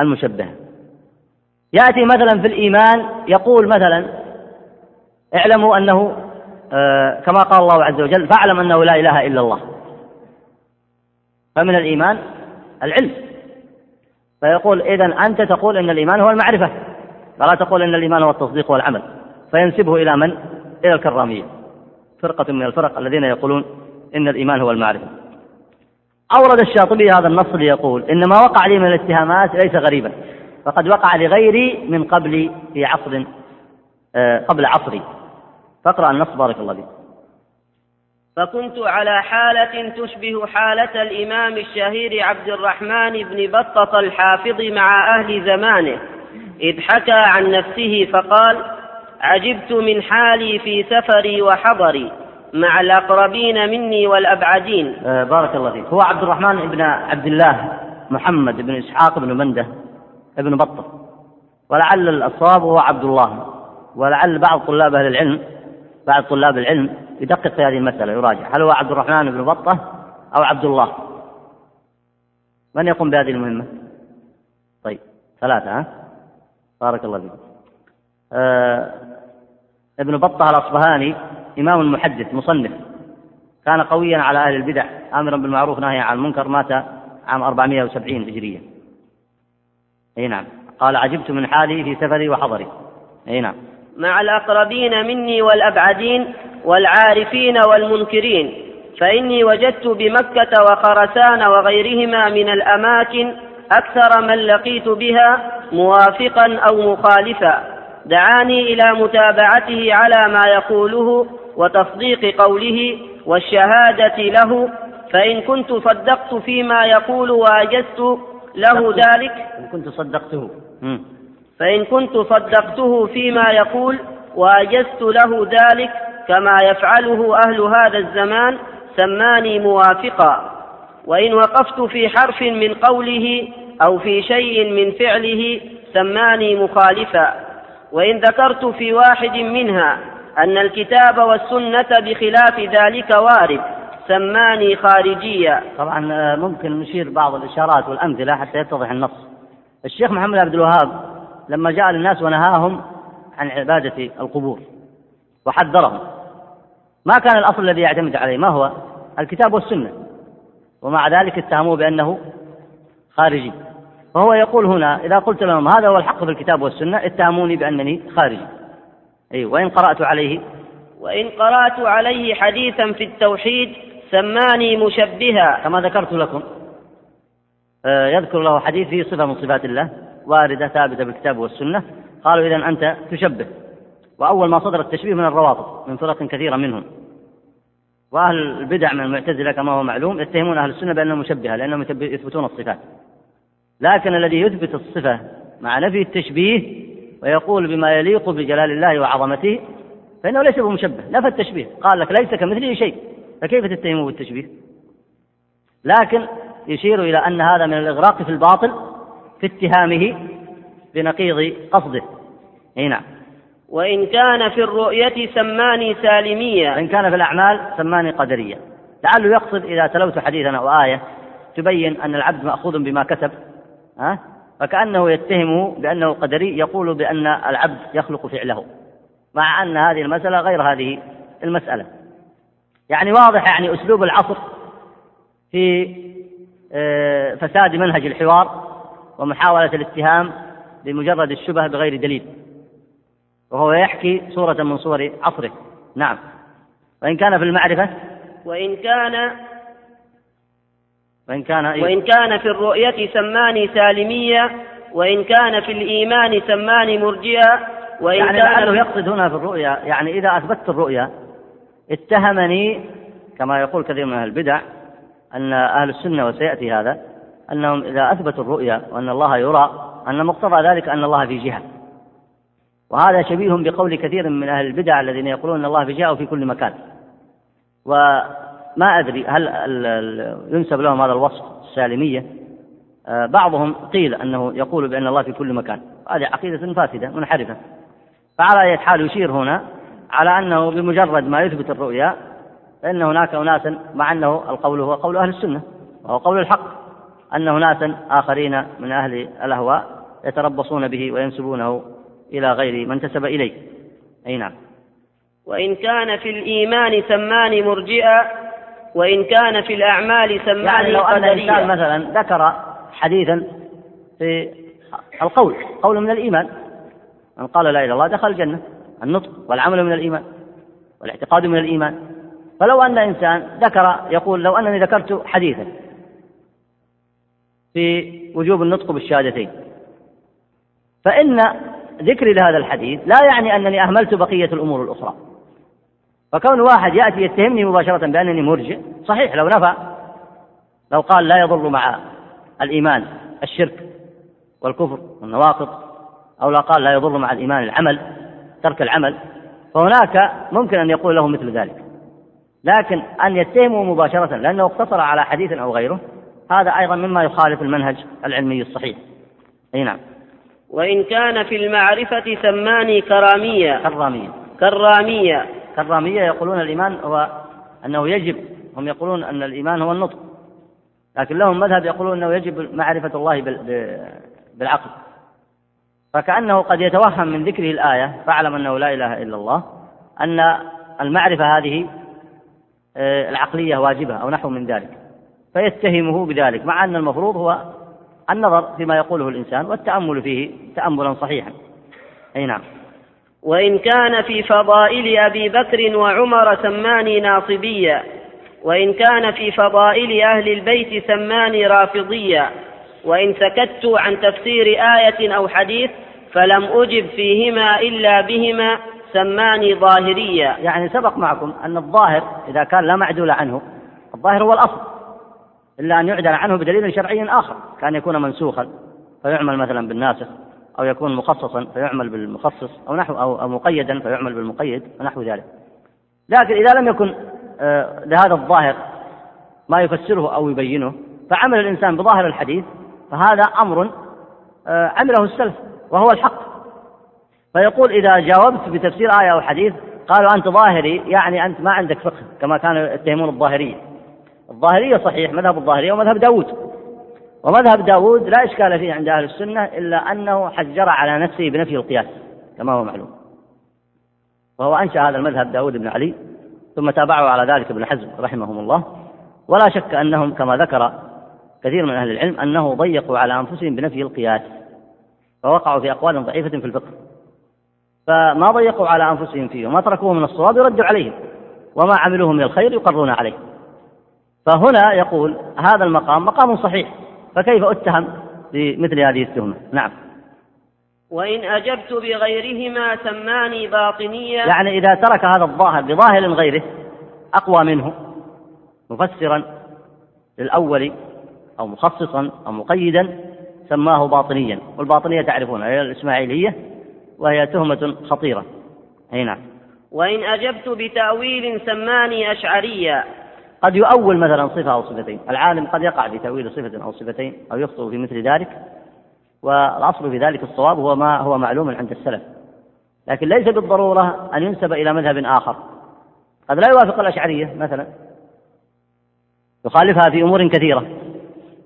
المشبهة. يأتي مثلا في الإيمان يقول مثلا اعلموا أنه آه كما قال الله عز وجل فاعلم أنه لا إله إلا الله فمن الإيمان؟ العلم. فيقول إذا أنت تقول أن الإيمان هو المعرفة فلا تقول أن الإيمان هو التصديق والعمل فينسبه إلى من؟ إلى الكرامية. فرقة من الفرق الذين يقولون إن الإيمان هو المعرفة. أورد الشاطبي هذا النص ليقول إن ما وقع لي من الاتهامات ليس غريبا فقد وقع لغيري من قبل في عصر آه، قبل عصري. فاقرأ النص بارك الله فيك. فكنت على حالة تشبه حالة الإمام الشهير عبد الرحمن بن بطة الحافظ مع أهل زمانه إذ حكى عن نفسه فقال عجبت من حالي في سفري وحضري. مع الأقربين مني والأبعدين. آه بارك الله فيك. هو عبد الرحمن بن عبد الله محمد بن إسحاق بن منده ابن بطة ولعل الصواب هو عبد الله. ولعل بعض طلاب أهل العلم بعض طلاب العلم يدقق في هذه المسألة يراجع. هل هو عبد الرحمن بن بطة أو عبد الله؟ من يقوم بهذه المهمة؟ طيب ثلاثة ها؟ بارك الله فيكم آه ابن بطة الأصبهاني إمام المحدث مصنف. كان قويا على أهل البدع آمرا بالمعروف ناهيا عن المنكر مات عام 470 هجرية أي نعم. قال عجبت من حالي في سفري وحضري. أي نعم. مع الأقربين مني والأبعدين والعارفين والمنكرين فإني وجدت بمكة وخرسان وغيرهما من الأماكن أكثر من لقيت بها موافقا أو مخالفا دعاني إلى متابعته على ما يقوله وتصديق قوله والشهادة له فإن كنت صدقت فيما يقول وأجزت له ذلك. إن كنت صدقته. فإن كنت صدقته فيما يقول وأجزت له ذلك كما يفعله أهل هذا الزمان سماني موافقا. وإن وقفت في حرف من قوله أو في شيء من فعله سماني مخالفا. وإن ذكرت في واحد منها أن الكتاب والسنة بخلاف ذلك وارد. سماني خارجيا طبعا آه، ممكن نشير بعض الإشارات والأمثلة حتى يتضح النص. الشيخ محمد عبد الوهاب لما جاء للناس ونهاهم عن عبادة القبور وحذرهم. ما كان الأصل الذي يعتمد عليه ما هو؟ الكتاب والسنة. ومع ذلك اتهموه بأنه خارجي. فهو يقول هنا إذا قلت لهم هذا هو الحق في الكتاب والسنة اتهموني بأنني خارجي. أي وإن قرأت عليه. وإن قرأت عليه حديثا في التوحيد سماني مشبها. كما ذكرت لكم آه، يذكر له حديث فيه صفة من صفات الله واردة ثابتة بالكتاب والسنة. قالوا إذا أنت تشبه. وأول ما صدر التشبيه من الروافض من فرق كثيرة منهم. وأهل البدع من المعتزلة كما هو معلوم يتهمون أهل السنة بأنهم مشبهة لأنهم يثبتون الصفات. لكن الذي يثبت الصفة مع نفي التشبيه ويقول بما يليق بجلال الله وعظمته فإنه ليس بمشبه نفى التشبيه قال لك ليس كمثله شيء فكيف تتهمه بالتشبيه؟ لكن يشير إلى أن هذا من الإغراق في الباطل في اتهامه بنقيض قصده. أي نعم. وإن كان في الرؤية سماني سالمية. وإن كان في الأعمال سماني قدرية. لعله يقصد إذا تلوت حديثا أو آية تبين أن العبد مأخوذ بما كتب ها؟ فكأنه يتهمه بأنه قدري يقول بأن العبد يخلق فعله مع أن هذه المسألة غير هذه المسألة. يعني واضح يعني أسلوب العصر في آه، فساد منهج الحوار ومحاولة الاتهام بمجرد الشبه بغير دليل. وهو يحكي صورة من صور عصره. نعم. وإن كان في المعرفة؟ وإن كان وإن كان أيوه. وإن كان في الرؤية سماني سالمية وإن كان في الإيمان سماني مرجئة وإن يعني كان لعله يقصد هنا في الرؤيا يعني إذا أثبتت الرؤيا اتهمني كما يقول كثير من أهل البدع أن أهل السنة وسيأتي هذا أنهم إذا أثبتوا الرؤيا وأن الله يرى أن مقتضى ذلك أن الله في جهة وهذا شبيه بقول كثير من أهل البدع الذين يقولون أن الله في جهة وفي كل مكان وما أدري هل ينسب لهم هذا الوصف السالمية؟ آه، بعضهم قيل أنه يقول بأن الله في كل مكان. هذه عقيدة فاسدة منحرفة. فعلى أي حال يشير هنا على أنه بمجرد ما يثبت الرؤيا فإن هناك أناسا مع أنه القول هو قول أهل السنة وهو قول الحق أن أناسا آخرين من أهل الأهواء يتربصون به وينسبونه إلى غير من انتسب إليه. أي نعم. وإن كان في الإيمان سماني مرجئا وإن كان في الأعمال سماني يعني لو أن الإنسان مثلا ذكر حديثا في القول قول من الإيمان من قال لا إله إلا الله دخل الجنة النطق والعمل من الإيمان والاعتقاد من الإيمان. فلو أن إنسان ذكر يقول لو أنني ذكرت حديثا في وجوب النطق بالشهادتين فإن ذكري لهذا الحديث لا يعني أنني أهملت بقية الأمور الأخرى. فكون واحد يأتي يتهمني مباشرة بأنني مرجئ صحيح لو نفى لو قال لا يضر مع الإيمان الشرك والكفر والنواقض أو لا قال لا يضر مع الإيمان العمل ترك العمل فهناك ممكن أن يقول له مثل ذلك. لكن أن يتهمه مباشرة لأنه اقتصر على حديث أو غيره هذا أيضا مما يخالف المنهج العلمي الصحيح. أي نعم. وإن كان في المعرفة سماني كرامية. كرامية. كرامية. كرامية يقولون الإيمان هو أنه يجب هم يقولون أن الإيمان هو النطق. لكن لهم مذهب يقولون أنه يجب معرفة الله بالعقل. فكأنه قد يتوهم من ذكره الآية فاعلم أنه لا إله إلا الله أن المعرفة هذه آه، العقلية واجبة أو نحو من ذلك. فيتهمه بذلك مع أن المفروض هو النظر فيما يقوله الإنسان والتأمل فيه تأملا صحيحا. أي نعم. وإن كان في فضائل أبي بكر وعمر سماني ناصبيا وإن كان في فضائل أهل البيت سماني رافضيا وإن سكت عن تفسير آية أو حديث فلم أجب فيهما إلا بهما سماني ظاهريا. يعني سبق معكم أن الظاهر إذا كان لا معدول عنه الظاهر هو الأصل إلا أن يعدل عنه بدليل شرعي آخر كان يكون منسوخا فيعمل مثلا بالناسخ. أو يكون مخصصا فيعمل بالمخصص أو نحو أو, مقيدا فيعمل بالمقيد ونحو ذلك. لكن إذا لم يكن آه، لهذا الظاهر ما يفسره أو يبينه فعمل الإنسان بظاهر الحديث فهذا أمر آه، عمله السلف وهو الحق. فيقول إذا جاوبت بتفسير آية أو حديث قالوا أنت ظاهري يعني أنت ما عندك فقه كما كانوا يتهمون الظاهرية الظاهرية صحيح مذهب الظاهرية ومذهب داود. ومذهب داود لا إشكال فيه عند أهل السنة إلا أنه حجر على نفسه بنفي القياس كما هو معلوم. وهو أنشأ هذا المذهب داود بن علي ثم تابعه على ذلك ابن حزم رحمهم الله. ولا شك أنهم كما ذكر كثير من أهل العلم أنه ضيقوا على أنفسهم بنفي القياس فوقعوا في أقوال ضعيفة في الفقه. فما ضيقوا على أنفسهم فيه وما تركوه من الصواب يرد عليهم وما عملوه من الخير يقرون عليه. فهنا يقول هذا المقام مقام صحيح. فكيف أتهم بمثل هذه التهمة؟ نعم. وإن أجبت بغيرهما سماني باطنيا يعني إذا ترك هذا الظاهر بظاهر غيره أقوى منه مفسرا للأول أو مخصصا أو مقيدا سماه باطنيا. والباطنية تعرفونها هي الإسماعيلية وهي تهمة خطيرة. أي نعم. وإن أجبت بتأويل سماني أشعريا. قد يؤول مثلا صفة أو صفتين. العالم قد يقع في تأويل صفة أو صفتين أو يخطئ في مثل ذلك والأصل في ذلك الصواب هو ما هو معلوم عند السلف. لكن ليس بالضرورة أن ينسب إلى مذهب آخر. قد لا يوافق الأشعرية مثلا يخالفها في أمور كثيرة.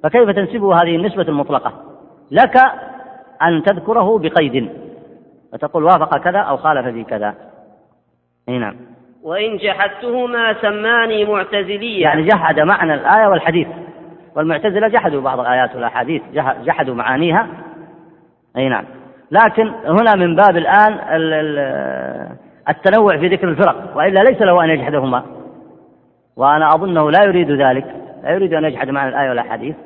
فكيف تنسبه هذه النسبة المطلقة؟ لك أن تذكره بقيد فتقول وافق كذا أو خالف في كذا. نعم. وإن جحدتهما سماني معتزليا يعني جحد معنى الآية والحديث. والمعتزلة جحدوا بعض الآيات والأحاديث. جحدوا معانيها. أي نعم. لكن هنا من باب الآن التنوع في ذكر الفرق. وإلا ليس له أن يجحدهما. وأنا أظنه لا يريد ذلك. لا يريد أن يجحد معنى الآية والأحاديث.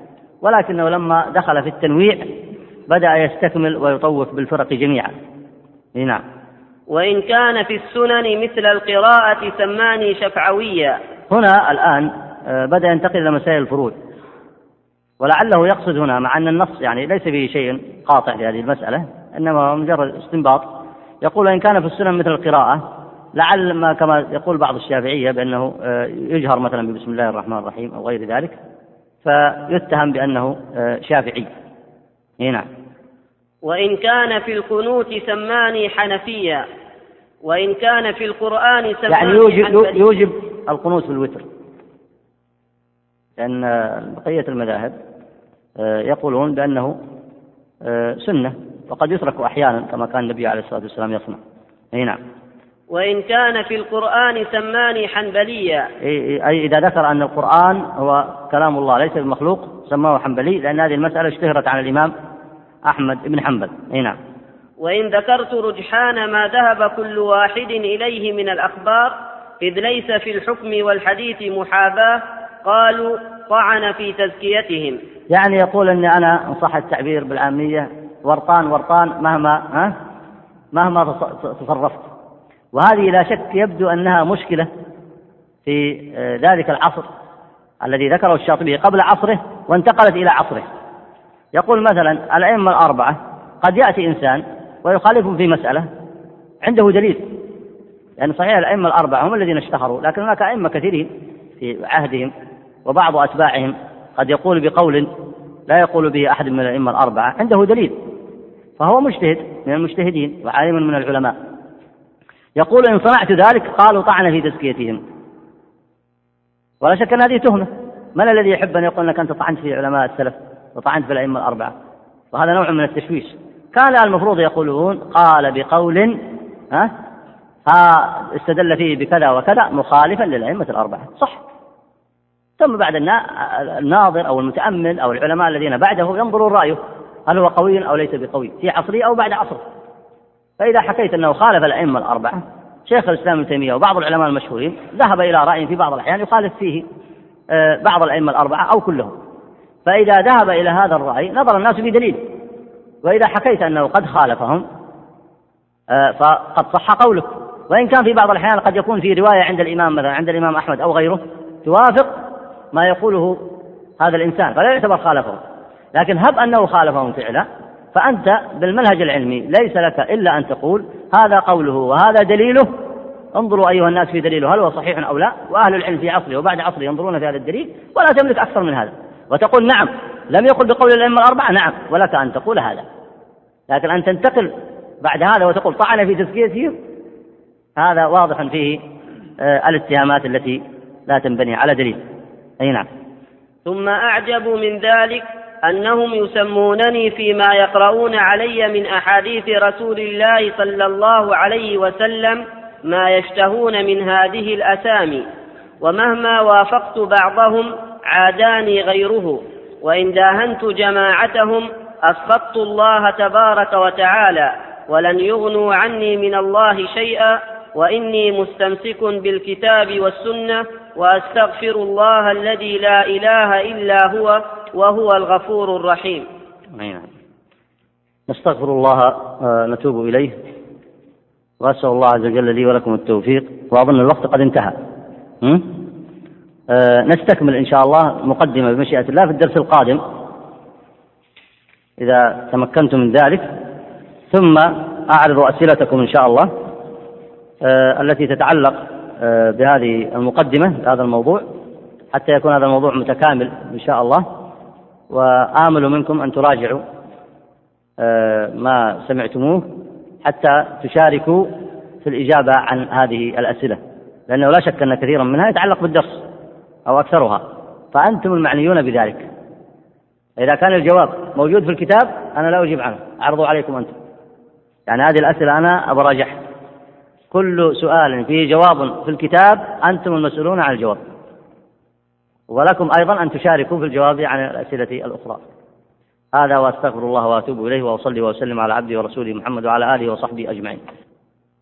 ولكنه لما دخل في التنويع بدأ يستكمل ويطوف بالفرق جميعا. نعم. وإن كان في السنن مثل القراءة سماني شفعويا هنا الآن آه، بدأ ينتقل إلى مسائل الفروع ولعله يقصد هنا مع أن النص يعني ليس فيه شيء قاطع في هذه المسألة إنما مجرد استنباط. يقول إن كان في السنن مثل القراءة لعل ما كما يقول بعض الشافعية بأنه آه، يجهر مثلا ببسم الله الرحمن الرحيم أو غير ذلك فيتهم بأنه آه، شافعي. نعم. وإن كان في القنوت سماني حنفيا وإن كان في القرآن سماني يعني يوجب, يوجب القنوت في الوتر لأن بقية المذاهب آه، يقولون بأنه آه، سنة وقد يترك أحيانا كما كان النبي عليه الصلاة والسلام يصنع. أي نعم. وإن كان في القرآن سماني حنبليا. أي إذا ذكر أن القرآن هو كلام الله ليس بمخلوق سماه حنبلي لأن هذه المسألة اشتهرت عن الإمام أحمد بن حنبل. أي نعم. وإن ذكرت رجحان ما ذهب كل واحد إليه من الأخبار إذ ليس في الحكم والحديث محاباة قالوا طعن في تزكيتهم. يعني يقول أني أنا إن صح التعبير بالعامية ورطان ورطان مهما ها؟ مهما تصرفت. وهذه لا شك يبدو أنها مشكلة في آه، ذلك العصر الذي ذكره الشاطبي قبل عصره وانتقلت إلى عصره. يقول مثلا الأئمة الأربعة قد يأتي إنسان ويخالفهم في مسألة عنده دليل يعني صحيح الأئمة الأربعة هم الذين اشتهروا لكن هناك أئمة كثيرين في عهدهم وبعض أتباعهم قد يقول بقول لا يقول به أحد من الأئمة الأربعة عنده دليل فهو مجتهد من المجتهدين وعالم من العلماء. يقول إن صنعت ذلك قالوا طعن في تزكيتهم. ولا شك أن هذه تهمة. من الذي يحب أن يقول أنك أنت طعنت في علماء السلف؟ وطعنت في الأئمة الأربعة. وهذا نوع من التشويش. كان المفروض يقولون قال بقول ها ها استدل فيه بكذا وكذا مخالفا للأئمة الأربعة. صح. ثم بعد الناظر أو المتأمل أو العلماء الذين بعده ينظرون رأيه. هل هو قوي أو ليس بقوي؟ في عصره أو بعد عصره. فإذا حكيت أنه خالف الأئمة الأربعة شيخ الإسلام ابن تيمية وبعض العلماء المشهورين ذهب إلى رأي في بعض الأحيان يخالف فيه آه، بعض الأئمة الأربعة أو كلهم. فإذا ذهب إلى هذا الرأي نظر الناس بدليل وإذا حكيت أنه قد خالفهم آه، فقد صح قولك. وإن كان في بعض الأحيان قد يكون في رواية عند الإمام مثلا عند الإمام أحمد أو غيره توافق ما يقوله هذا الإنسان فلا يعتبر خالفه لكن هب أنه خالفهم فعلا فأنت بالمنهج العلمي ليس لك إلا أن تقول هذا قوله وهذا دليله. انظروا أيها الناس في دليله هل هو صحيح أو لا؟ وأهل العلم في عصره وبعد عصره ينظرون في هذا الدليل ولا تملك أكثر من هذا. وتقول نعم. لم يقل بقول الأئمة الأربعة نعم ولك أن تقول هذا. لكن أن تنتقل بعد هذا وتقول طعن في تزكيتهم هذا واضح فيه آه، الاتهامات التي لا تنبني على دليل. أي نعم. ثم أعجب من ذلك أنهم يسمونني فيما يقرؤون علي من أحاديث رسول الله صلى الله عليه وسلم ما يشتهون من هذه الأسامي. ومهما وافقت بعضهم عاداني غيره وإن داهنت جماعتهم أسخطت الله تبارك وتعالى ولن يغنوا عني من الله شيئا وإني مستمسك بالكتاب والسنة وأستغفر الله الذي لا إله إلا هو وهو الغفور الرحيم. نعم. نستغفر الله آه، نتوب إليه وأسأل الله عز وجل لي ولكم التوفيق وأظن الوقت قد انتهى. آه، نستكمل إن شاء الله مقدمة بمشيئة الله في الدرس القادم. إذا تمكنتم من ذلك. ثم أعرض أسئلتكم إن شاء الله آه، التي تتعلق بهذه المقدمة هذا الموضوع حتى يكون هذا الموضوع متكامل إن شاء الله. وآمل منكم أن تراجعوا آه، ما سمعتموه حتى تشاركوا في الإجابة عن هذه الأسئلة. لأنه لا شك أن كثيرا منها يتعلق بالدرس. أو أكثرها فأنتم المعنيون بذلك. إذا كان الجواب موجود في الكتاب أنا لا أجيب عنه. أعرضه عليكم أنتم. يعني هذه الأسئلة أنا أبراجعها كل سؤال فيه جواب في الكتاب أنتم المسؤولون عن الجواب. ولكم أيضا أن تشاركوا في الجواب عن الأسئلة الأخرى. هذا وأستغفر الله وأتوب إليه وأصلي وأسلم على عبده ورسوله محمد وعلى آله وصحبه أجمعين.